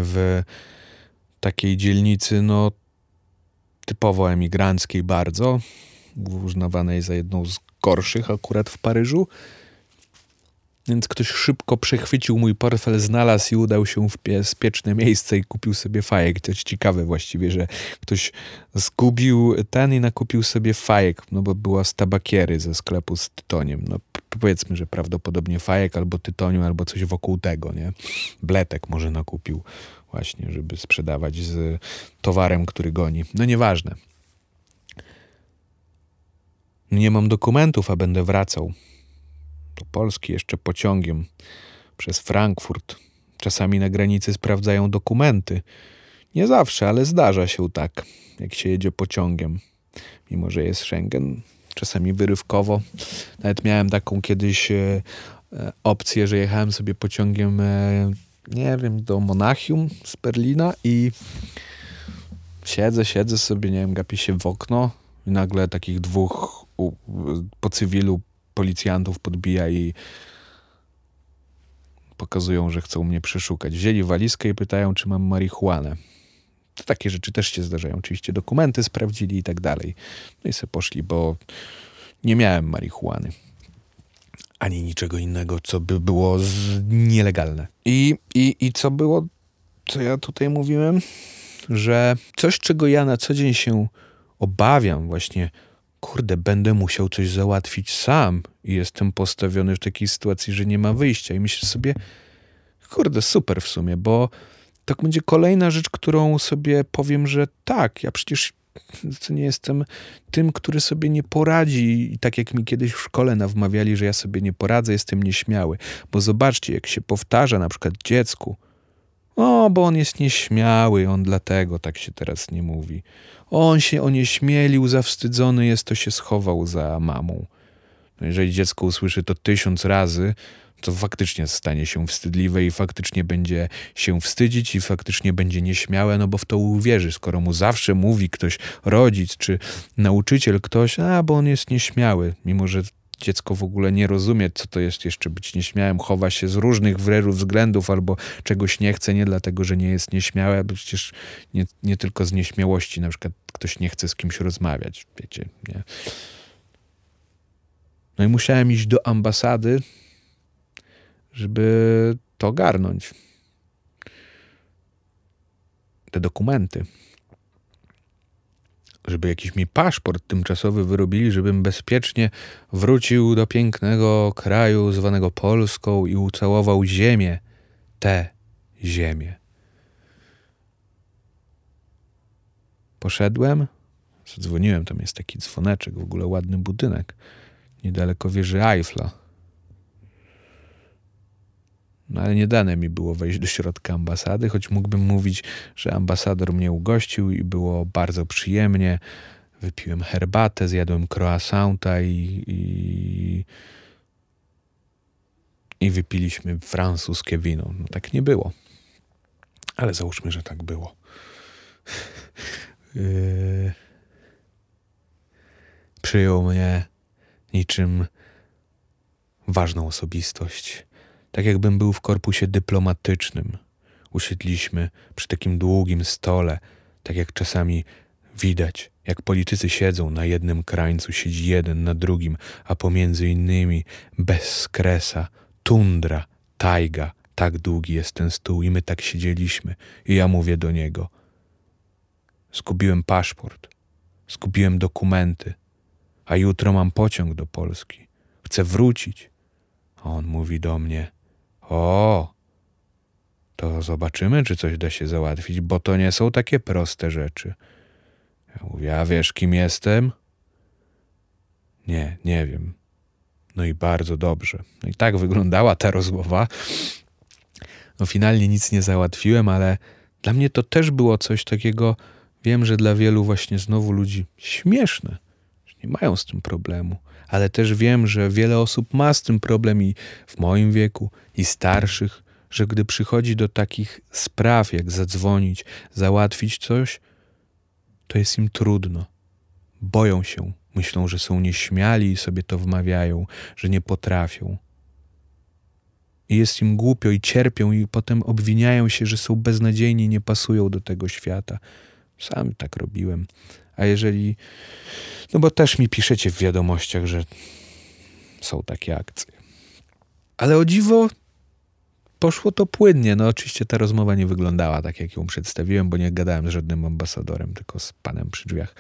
w takiej dzielnicy, no typowo emigranckiej bardzo, uznawanej za jedną z gorszych akurat w Paryżu. Więc ktoś szybko przechwycił mój portfel, znalazł i udał się w bezpieczne miejsce i kupił sobie fajek. To jest ciekawe właściwie, że ktoś zgubił ten i nakupił sobie fajek, no bo była z tabakiery ze sklepu z tytoniem. No powiedzmy, że prawdopodobnie fajek albo tytoniu, albo coś wokół tego, nie? Bletek może nakupił właśnie, żeby sprzedawać z towarem, który goni. No nieważne. Nie mam dokumentów, a będę wracał do Polski jeszcze pociągiem przez Frankfurt. Czasami na granicy sprawdzają dokumenty. Nie zawsze, ale zdarza się tak, jak się jedzie pociągiem. Mimo, że jest Schengen, czasami wyrywkowo. Nawet miałem taką kiedyś e, e, opcję, że jechałem sobie pociągiem, e, nie wiem, do Monachium z Berlina i siedzę, siedzę sobie, nie wiem, gapię się w okno i nagle takich dwóch po cywilu policjantów podbija i pokazują, że chcą mnie przeszukać. Wzięli walizkę i pytają, czy mam marihuanę. To takie rzeczy też się zdarzają. Oczywiście dokumenty sprawdzili i tak dalej. No i sobie poszli, bo nie miałem marihuany. Ani niczego innego, co by było nielegalne. I, i, I co było, co ja tutaj mówiłem? Że coś, czego ja na co dzień się obawiam, właśnie kurde, będę musiał coś załatwić sam i jestem postawiony w takiej sytuacji, że nie ma wyjścia. I myślę sobie, kurde, super w sumie, bo to będzie kolejna rzecz, którą sobie powiem, że tak, ja przecież nie jestem tym, który sobie nie poradzi. I tak jak mi kiedyś w szkole nawmawiali, że ja sobie nie poradzę, jestem nieśmiały. Bo zobaczcie, jak się powtarza na przykład dziecku, O, bo on jest nieśmiały, on dlatego tak się teraz nie mówi. On się onieśmielił, zawstydzony jest, to się schował za mamą. No jeżeli dziecko usłyszy to tysiąc razy, to faktycznie stanie się wstydliwe i faktycznie będzie się wstydzić i faktycznie będzie nieśmiałe, no bo w to uwierzy, skoro mu zawsze mówi ktoś, rodzic czy nauczyciel, ktoś, a bo on jest nieśmiały, mimo że dziecko w ogóle nie rozumie, co to jest jeszcze być nieśmiałym, chowa się z różnych wręcz względów albo czegoś nie chce, nie dlatego, że nie jest nieśmiałe, bo przecież nie, nie tylko z nieśmiałości, na przykład ktoś nie chce z kimś rozmawiać, wiecie, nie? No i musiałem iść do ambasady, żeby to garnąć. Te dokumenty. Żeby jakiś mi paszport tymczasowy wyrobili, żebym bezpiecznie wrócił do pięknego kraju zwanego Polską i ucałował ziemię, tę ziemię. Poszedłem, zadzwoniłem, tam jest taki dzwoneczek, w ogóle ładny budynek, niedaleko wieży Eiffla. No ale nie dane mi było wejść do środka ambasady, choć mógłbym mówić, że ambasador mnie ugościł i było bardzo przyjemnie. Wypiłem herbatę, zjadłem croissanta i, i, i wypiliśmy francuskie wino. No tak nie było. Ale załóżmy, że tak było. Yy... Przyjął mnie niczym ważną osobistość tak jakbym był w korpusie dyplomatycznym. Usiedliśmy przy takim długim stole, tak jak czasami widać, jak politycy siedzą na jednym krańcu, siedzi jeden na drugim, a pomiędzy innymi bez kresa, tundra, tajga, tak długi jest ten stół i my tak siedzieliśmy i ja mówię do niego. Zgubiłem paszport, zgubiłem dokumenty, a jutro mam pociąg do Polski. Chcę wrócić. A on mówi do mnie – o, to zobaczymy, czy coś da się załatwić, bo to nie są takie proste rzeczy. Ja mówię, a wiesz, kim jestem? Nie, nie wiem. No i bardzo dobrze. No i tak wyglądała ta rozmowa. No finalnie nic nie załatwiłem, ale dla mnie to też było coś takiego, wiem, że dla wielu właśnie znowu ludzi śmieszne. Nie mają z tym problemu ale też wiem, że wiele osób ma z tym problem i w moim wieku, i starszych, że gdy przychodzi do takich spraw, jak zadzwonić, załatwić coś, to jest im trudno. Boją się, myślą, że są nieśmiali i sobie to wmawiają, że nie potrafią. I jest im głupio i cierpią, i potem obwiniają się, że są beznadziejni, nie pasują do tego świata. Sam tak robiłem. A jeżeli no bo też mi piszecie w wiadomościach, że są takie akcje. Ale o dziwo poszło to płynnie. No oczywiście ta rozmowa nie wyglądała tak, jak ją przedstawiłem, bo nie gadałem z żadnym ambasadorem, tylko z panem przy drzwiach.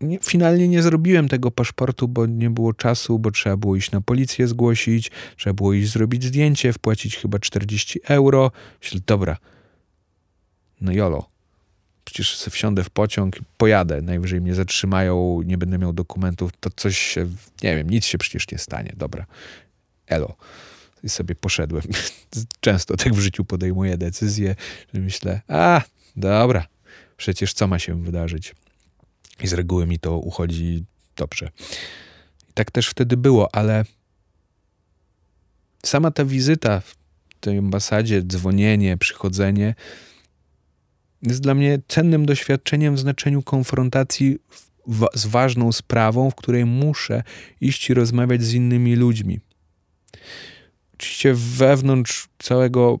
Nie, finalnie nie zrobiłem tego paszportu, bo nie było czasu, bo trzeba było iść na policję zgłosić, trzeba było iść zrobić zdjęcie, wpłacić chyba 40 euro. Myślę, dobra, no jolo, przecież wsiądę w pociąg pojadę, najwyżej mnie zatrzymają, nie będę miał dokumentów, to coś się, nie wiem, nic się przecież nie stanie, dobra, elo. I sobie poszedłem. Często tak w życiu podejmuję decyzję, że myślę, a, dobra, przecież co ma się wydarzyć? I z reguły mi to uchodzi dobrze. I tak też wtedy było, ale sama ta wizyta w tej ambasadzie, dzwonienie, przychodzenie, jest dla mnie cennym doświadczeniem w znaczeniu konfrontacji w, z ważną sprawą, w której muszę iść i rozmawiać z innymi ludźmi. Oczywiście wewnątrz całego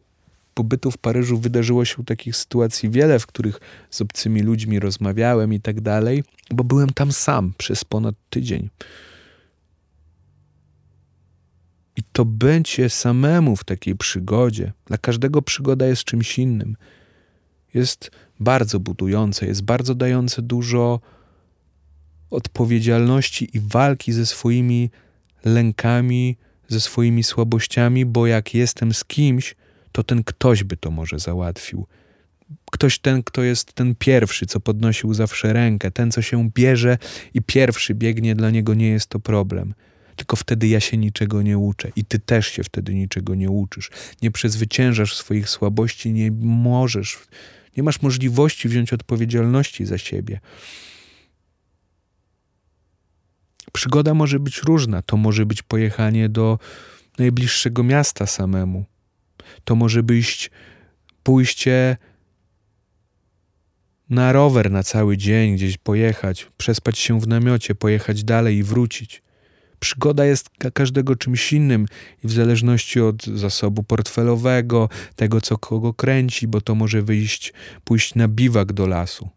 pobytu w Paryżu wydarzyło się takich sytuacji wiele, w których z obcymi ludźmi rozmawiałem i tak dalej, bo byłem tam sam przez ponad tydzień. I to bycie samemu w takiej przygodzie, dla każdego przygoda jest czymś innym jest bardzo budujące, jest bardzo dające dużo odpowiedzialności i walki ze swoimi lękami, ze swoimi słabościami, bo jak jestem z kimś, to ten ktoś by to może załatwił. Ktoś ten, kto jest ten pierwszy, co podnosił zawsze rękę, ten, co się bierze i pierwszy biegnie, dla niego nie jest to problem. Tylko wtedy ja się niczego nie uczę i ty też się wtedy niczego nie uczysz. Nie przezwyciężasz swoich słabości, nie możesz, nie masz możliwości wziąć odpowiedzialności za siebie. Przygoda może być różna. To może być pojechanie do najbliższego miasta samemu. To może być pójście na rower na cały dzień, gdzieś pojechać, przespać się w namiocie, pojechać dalej i wrócić. Przygoda jest dla każdego czymś innym i w zależności od zasobu portfelowego, tego co kogo kręci, bo to może wyjść, pójść na biwak do lasu.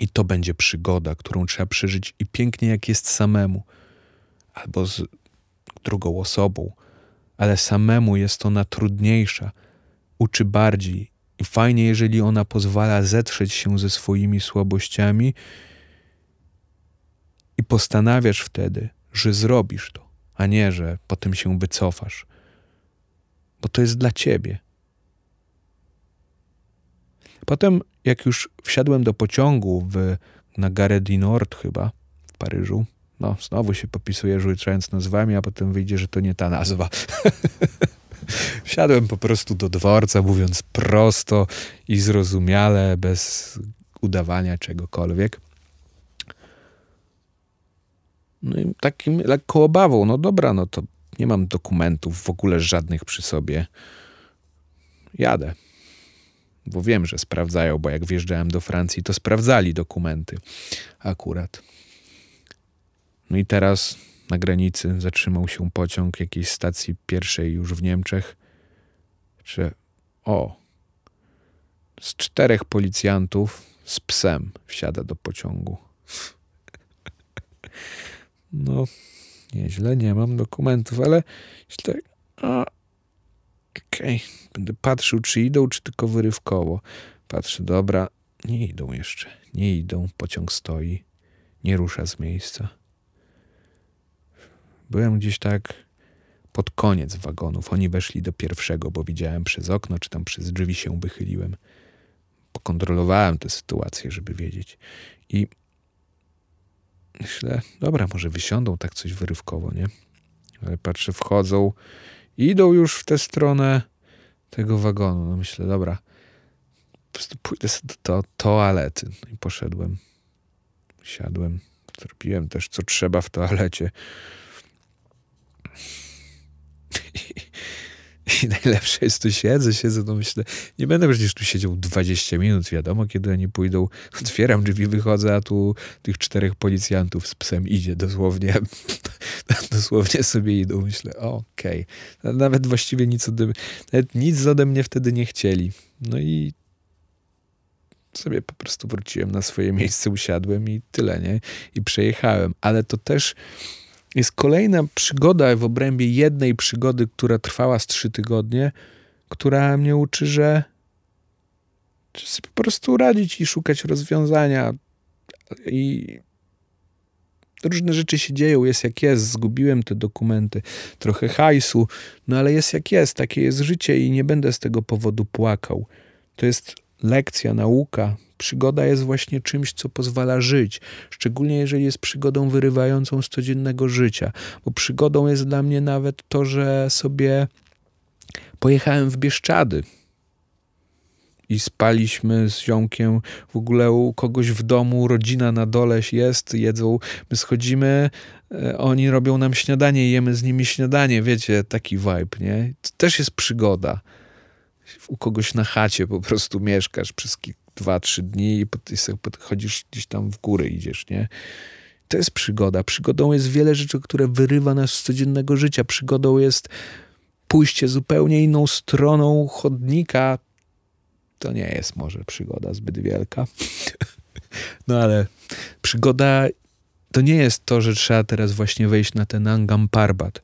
I to będzie przygoda, którą trzeba przeżyć i pięknie jak jest samemu, albo z drugą osobą, ale samemu jest ona trudniejsza, uczy bardziej. I fajnie, jeżeli ona pozwala zetrzeć się ze swoimi słabościami i postanawiasz wtedy, że zrobisz to, a nie, że potem się wycofasz, bo to jest dla ciebie. Potem, jak już wsiadłem do pociągu w, na Gare du Nord chyba, w Paryżu, no znowu się popisuję rzucając nazwami, a potem wyjdzie, że to nie ta nazwa. Wsiadłem po prostu do dworca, mówiąc prosto i zrozumiale, bez udawania czegokolwiek. No i takim lekko obawą, no dobra, no to nie mam dokumentów w ogóle żadnych przy sobie. Jadę. Bo wiem, że sprawdzają, bo jak wjeżdżałem do Francji, to sprawdzali dokumenty akurat. No i teraz na granicy zatrzymał się pociąg jakiejś stacji pierwszej już w Niemczech. Czy o, z czterech policjantów z psem wsiada do pociągu. No, nieźle, nie mam dokumentów, ale źle. okej, okay. będę patrzył, czy idą, czy tylko wyrywkowo. Patrzę, dobra, nie idą jeszcze, nie idą, pociąg stoi, nie rusza z miejsca. Byłem gdzieś tak pod koniec wagonów. Oni weszli do pierwszego, bo widziałem przez okno, czy tam przez drzwi się wychyliłem. Pokontrolowałem tę sytuację, żeby wiedzieć. I myślę, dobra, może wysiądą tak coś wyrywkowo, nie? Ale patrzę, wchodzą idą już w tę stronę tego wagonu. No myślę, dobra, po prostu pójdę do to, toalety. No i poszedłem. Siadłem. Zrobiłem też, co trzeba w toalecie. najlepsze jest, tu siedzę, siedzę, no myślę, nie będę przecież tu siedział 20 minut, wiadomo, kiedy oni pójdą. Otwieram drzwi, wychodzę, a tu tych czterech policjantów z psem idzie dosłownie. dosłownie sobie idą. Myślę, okej. Okay. Nawet właściwie nic ode, nawet nic ode mnie wtedy nie chcieli. No i sobie po prostu wróciłem na swoje miejsce, usiadłem i tyle, nie? I przejechałem. Ale to też jest kolejna przygoda w obrębie jednej przygody, która trwała z trzy tygodnie, która mnie uczy, że po prostu radzić i szukać rozwiązania. I różne rzeczy się dzieją, jest jak jest, zgubiłem te dokumenty, trochę hajsu, no ale jest jak jest, takie jest życie i nie będę z tego powodu płakał. To jest lekcja, nauka, Przygoda jest właśnie czymś, co pozwala żyć, szczególnie jeżeli jest przygodą wyrywającą z codziennego życia, bo przygodą jest dla mnie nawet to, że sobie pojechałem w Bieszczady i spaliśmy z ziomkiem w ogóle u kogoś w domu, rodzina na dole jest, jedzą, my schodzimy, e, oni robią nam śniadanie, jemy z nimi śniadanie, wiecie, taki vibe, nie? To też jest przygoda. U kogoś na chacie po prostu mieszkasz przez dwa, trzy dni i chodzisz gdzieś tam w góry idziesz, nie? To jest przygoda. Przygodą jest wiele rzeczy, które wyrywa nas z codziennego życia. Przygodą jest pójście zupełnie inną stroną chodnika. To nie jest może przygoda zbyt wielka. No ale przygoda to nie jest to, że trzeba teraz właśnie wejść na ten Angam Parbat,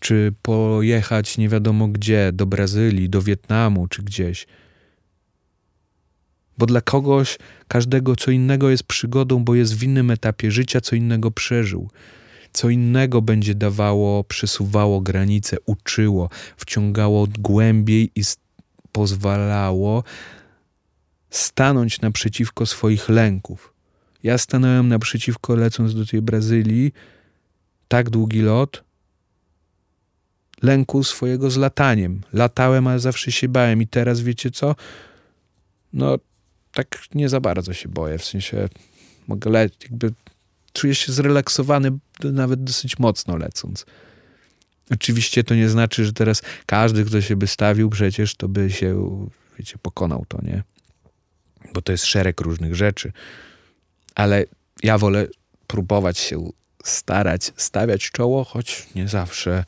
czy pojechać nie wiadomo gdzie, do Brazylii, do Wietnamu, czy gdzieś bo dla kogoś każdego co innego jest przygodą, bo jest w innym etapie życia, co innego przeżył. Co innego będzie dawało, przesuwało granice, uczyło, wciągało głębiej i pozwalało stanąć naprzeciwko swoich lęków. Ja stanąłem naprzeciwko, lecąc do tej Brazylii, tak długi lot lęku swojego z lataniem. Latałem, ale zawsze się bałem i teraz wiecie co? No tak nie za bardzo się boję, w sensie mogę lecieć, jakby czuję się zrelaksowany nawet dosyć mocno lecąc. Oczywiście to nie znaczy, że teraz każdy, kto się by stawił przecież, to by się, wiecie, pokonał to, nie? Bo to jest szereg różnych rzeczy. Ale ja wolę próbować się starać, stawiać czoło, choć nie zawsze.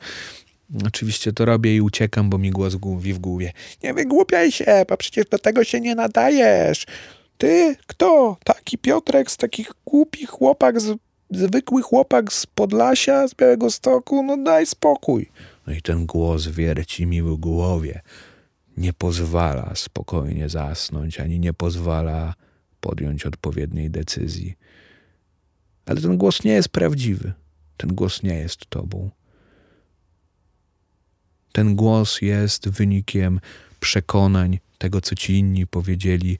Oczywiście to robię i uciekam, bo mi głos mówi w głowie. Nie wygłupiaj się, bo przecież do tego się nie nadajesz. Ty, kto? Taki Piotrek z takich głupich chłopak, z, zwykły chłopak z Podlasia, z Białego Stoku? No daj spokój. No i ten głos wierci mi w głowie. Nie pozwala spokojnie zasnąć, ani nie pozwala podjąć odpowiedniej decyzji. Ale ten głos nie jest prawdziwy. Ten głos nie jest tobą. Ten głos jest wynikiem przekonań, tego co ci inni powiedzieli,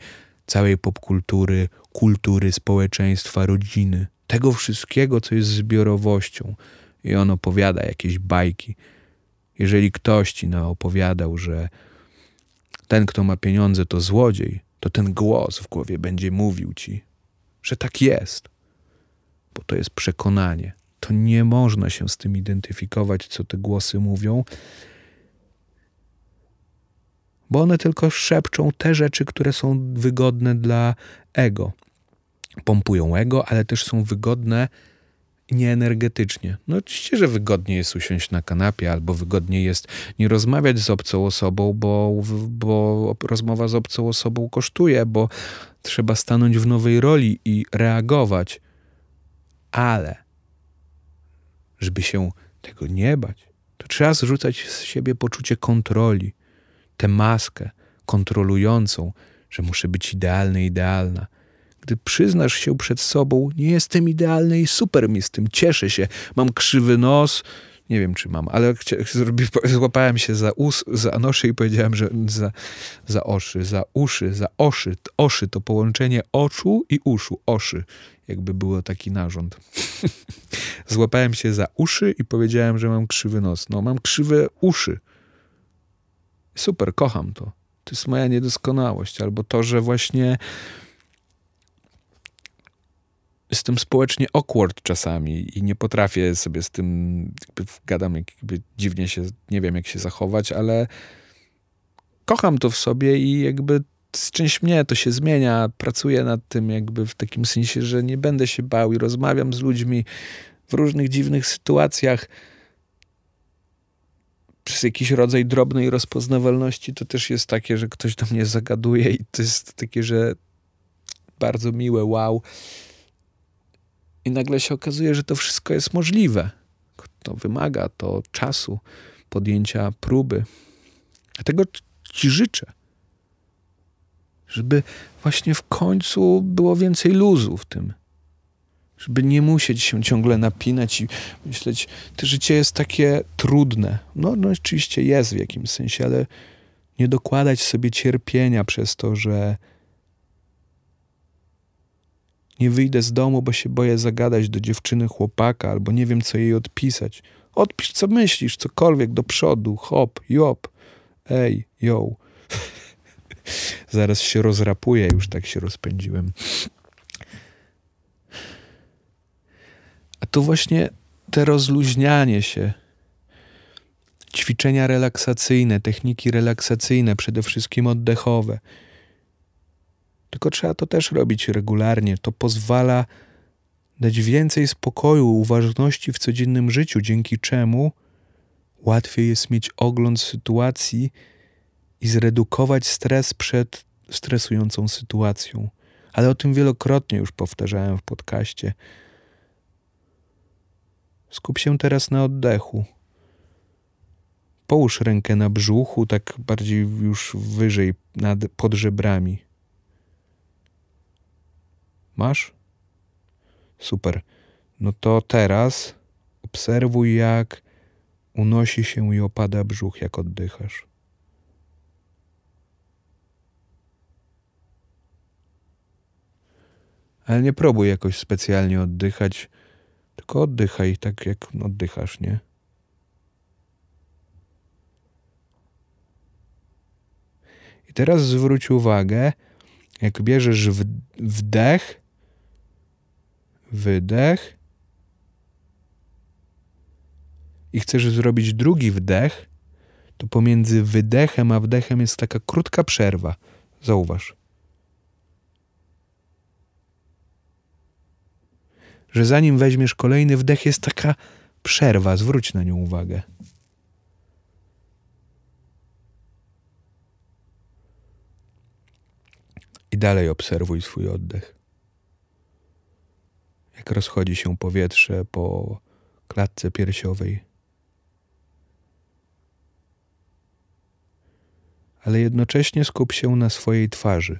całej popkultury, kultury, społeczeństwa, rodziny, tego wszystkiego, co jest zbiorowością. I on opowiada jakieś bajki. Jeżeli ktoś ci opowiadał, że ten, kto ma pieniądze, to złodziej, to ten głos w głowie będzie mówił ci, że tak jest, bo to jest przekonanie. To nie można się z tym identyfikować, co te głosy mówią, bo one tylko szepczą te rzeczy, które są wygodne dla ego. Pompują ego, ale też są wygodne nieenergetycznie. No oczywiście, że wygodniej jest usiąść na kanapie, albo wygodniej jest nie rozmawiać z obcą osobą, bo, bo rozmowa z obcą osobą kosztuje, bo trzeba stanąć w nowej roli i reagować. Ale żeby się tego nie bać, to trzeba zrzucać z siebie poczucie kontroli, tę maskę kontrolującą, że muszę być idealny, idealna. Gdy przyznasz się przed sobą, nie jestem idealny i super mi z tym, cieszę się, mam krzywy nos, nie wiem czy mam, ale złapałem się za, us, za i powiedziałem, że za, za oszy, za uszy, za oszy. Oszy to połączenie oczu i uszu, oszy, jakby było taki narząd. Złapałem się za uszy i powiedziałem, że mam krzywy nos. No, mam krzywe uszy. Super, kocham to. To jest moja niedoskonałość, albo to, że właśnie jestem społecznie awkward czasami i nie potrafię sobie z tym, jakby gadam, jakby dziwnie się, nie wiem jak się zachować, ale kocham to w sobie i jakby z część mnie to się zmienia, pracuję nad tym jakby w takim sensie, że nie będę się bał i rozmawiam z ludźmi w różnych dziwnych sytuacjach przez jakiś rodzaj drobnej rozpoznawalności to też jest takie, że ktoś do mnie zagaduje i to jest takie, że bardzo miłe, wow. I nagle się okazuje, że to wszystko jest możliwe. To wymaga to czasu, podjęcia próby. Dlatego ci życzę, żeby właśnie w końcu było więcej luzu w tym żeby nie musieć się ciągle napinać i myśleć, to życie jest takie trudne. No, no oczywiście jest w jakimś sensie, ale nie dokładać sobie cierpienia przez to, że nie wyjdę z domu, bo się boję zagadać do dziewczyny chłopaka, albo nie wiem, co jej odpisać. Odpisz, co myślisz, cokolwiek do przodu, hop, jop, ej, yo. Zaraz się rozrapuję, już tak się rozpędziłem. To właśnie te rozluźnianie się, ćwiczenia relaksacyjne, techniki relaksacyjne, przede wszystkim oddechowe. Tylko trzeba to też robić regularnie. To pozwala dać więcej spokoju, uważności w codziennym życiu, dzięki czemu łatwiej jest mieć ogląd sytuacji i zredukować stres przed stresującą sytuacją. Ale o tym wielokrotnie już powtarzałem w podcaście. Skup się teraz na oddechu. Połóż rękę na brzuchu, tak bardziej już wyżej, nad, pod żebrami. Masz? Super. No to teraz obserwuj, jak unosi się i opada brzuch, jak oddychasz. Ale nie próbuj jakoś specjalnie oddychać Tylko oddychaj tak, jak oddychasz, nie? I teraz zwróć uwagę, jak bierzesz wdech, wydech i chcesz zrobić drugi wdech, to pomiędzy wydechem a wdechem jest taka krótka przerwa. Zauważ. Że zanim weźmiesz kolejny wdech, jest taka przerwa. Zwróć na nią uwagę. I dalej obserwuj swój oddech. Jak rozchodzi się powietrze po klatce piersiowej. Ale jednocześnie skup się na swojej twarzy,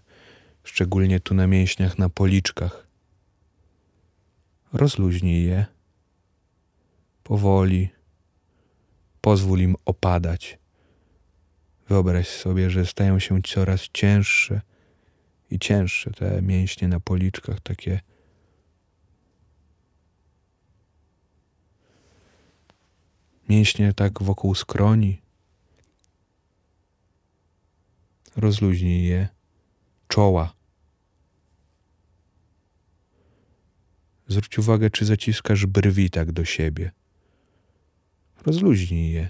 szczególnie tu na mięśniach na policzkach. Rozluźnij je powoli, pozwól im opadać. Wyobraź sobie, że stają się coraz cięższe i cięższe te mięśnie na policzkach, takie mięśnie tak wokół skroni. Rozluźnij je, czoła. Zwróć uwagę, czy zaciskasz brwi tak do siebie. Rozluźnij je.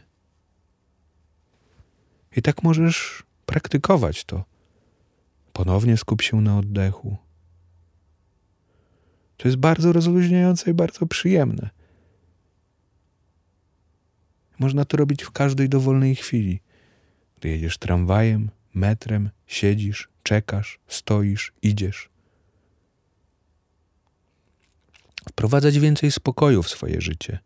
I tak możesz praktykować to. Ponownie skup się na oddechu. To jest bardzo rozluźniające i bardzo przyjemne. Można to robić w każdej dowolnej chwili. Gdy jedziesz tramwajem, metrem, siedzisz, czekasz, stoisz, idziesz. Wprowadzać więcej spokoju w swoje życie.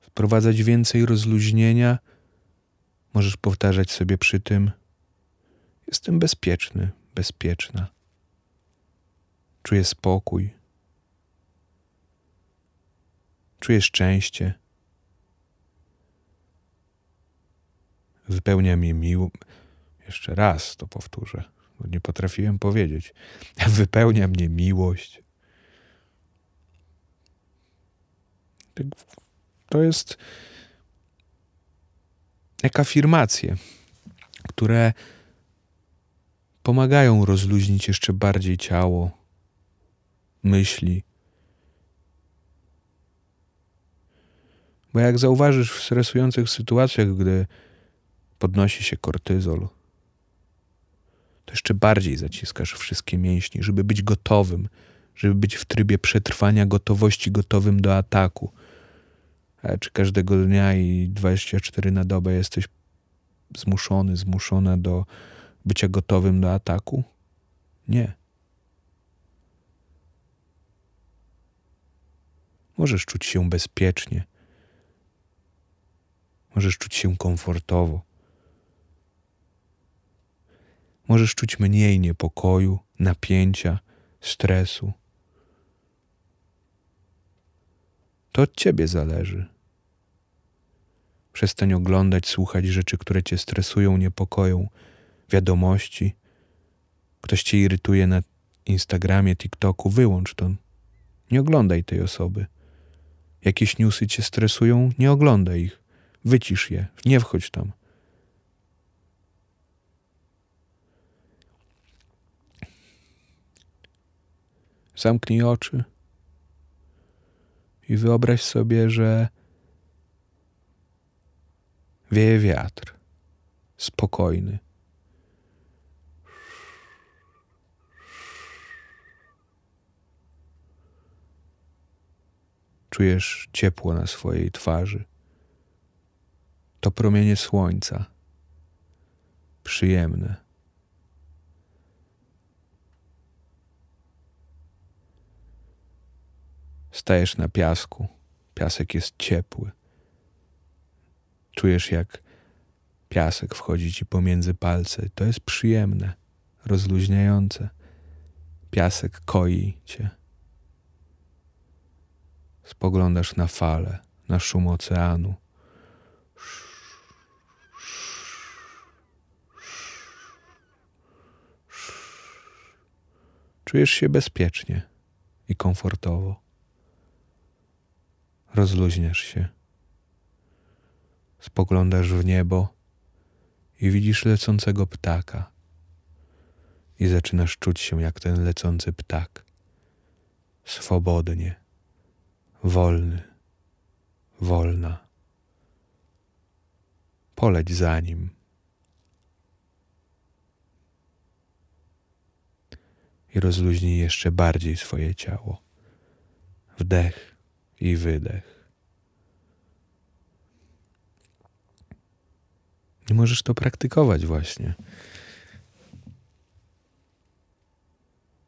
Wprowadzać więcej rozluźnienia. Możesz powtarzać sobie przy tym: Jestem bezpieczny, bezpieczna. Czuję spokój. Czuję szczęście. Wypełnia mnie miło. Jeszcze raz to powtórzę, bo nie potrafiłem powiedzieć. Wypełnia mnie miłość. To jest jak afirmacje, które pomagają rozluźnić jeszcze bardziej ciało, myśli. Bo jak zauważysz w stresujących sytuacjach, gdy podnosi się kortyzol, to jeszcze bardziej zaciskasz wszystkie mięśnie, żeby być gotowym, żeby być w trybie przetrwania gotowości, gotowym do ataku. A czy każdego dnia i 24 na dobę jesteś zmuszony, zmuszona do bycia gotowym do ataku? Nie. Możesz czuć się bezpiecznie. Możesz czuć się komfortowo. Możesz czuć mniej niepokoju, napięcia, stresu. To od ciebie zależy. Przestań oglądać, słuchać rzeczy, które cię stresują, niepokoją, wiadomości. Ktoś cię irytuje na Instagramie, TikToku, wyłącz to. Nie oglądaj tej osoby. Jakieś newsy cię stresują, nie oglądaj ich. Wycisz je, nie wchodź tam. Zamknij oczy i wyobraź sobie, że wieje wiatr, spokojny. Czujesz ciepło na swojej twarzy. To promienie słońca, przyjemne. Stajesz na piasku, piasek jest ciepły. Czujesz, jak piasek wchodzi ci pomiędzy palce. To jest przyjemne, rozluźniające. Piasek koi cię. Spoglądasz na fale, na szum oceanu. Czujesz się bezpiecznie i komfortowo. rozluźniasz się. Spoglądasz w niebo i widzisz lecącego ptaka. I zaczynasz czuć się jak ten lecący ptak. Swobodnie, wolny, wolna. Poleć za nim. I rozluźnij jeszcze bardziej swoje ciało. Wdech i wydech. I możesz to praktykować właśnie.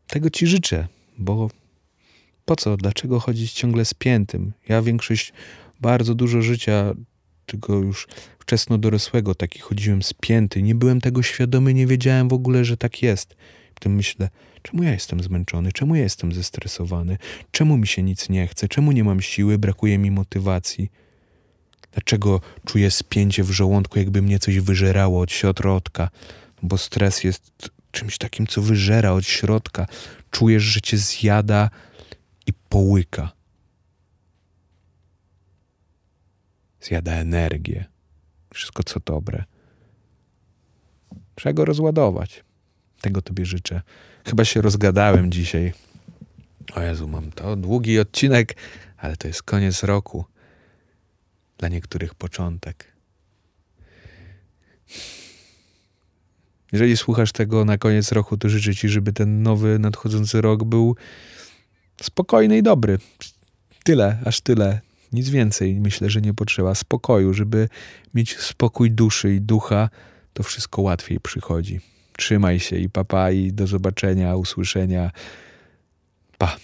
Tego ci życzę, bo po co, dlaczego chodzić ciągle spiętym? Ja większość, bardzo dużo życia, tylko już wczesno dorosłego, taki chodziłem spięty, nie byłem tego świadomy, nie wiedziałem w ogóle, że tak jest. Potem myślę, czemu ja jestem zmęczony, czemu ja jestem zestresowany, czemu mi się nic nie chce, czemu nie mam siły, brakuje mi motywacji. Dlaczego czuję spięcie w żołądku, jakby mnie coś wyżerało od środka? Bo stres jest czymś takim, co wyżera od środka. Czujesz, że cię zjada i połyka. Zjada energię. Wszystko, co dobre. Trzeba go rozładować. Tego Tobie życzę. Chyba się rozgadałem dzisiaj. O Jezu, mam to długi odcinek, ale to jest koniec roku dla niektórych początek. Jeżeli słuchasz tego na koniec roku, to życzę Ci, żeby ten nowy, nadchodzący rok był spokojny i dobry. Tyle, aż tyle. Nic więcej myślę, że nie potrzeba. Spokoju, żeby mieć spokój duszy i ducha, to wszystko łatwiej przychodzi. Trzymaj się i papa i do zobaczenia, usłyszenia. Pa.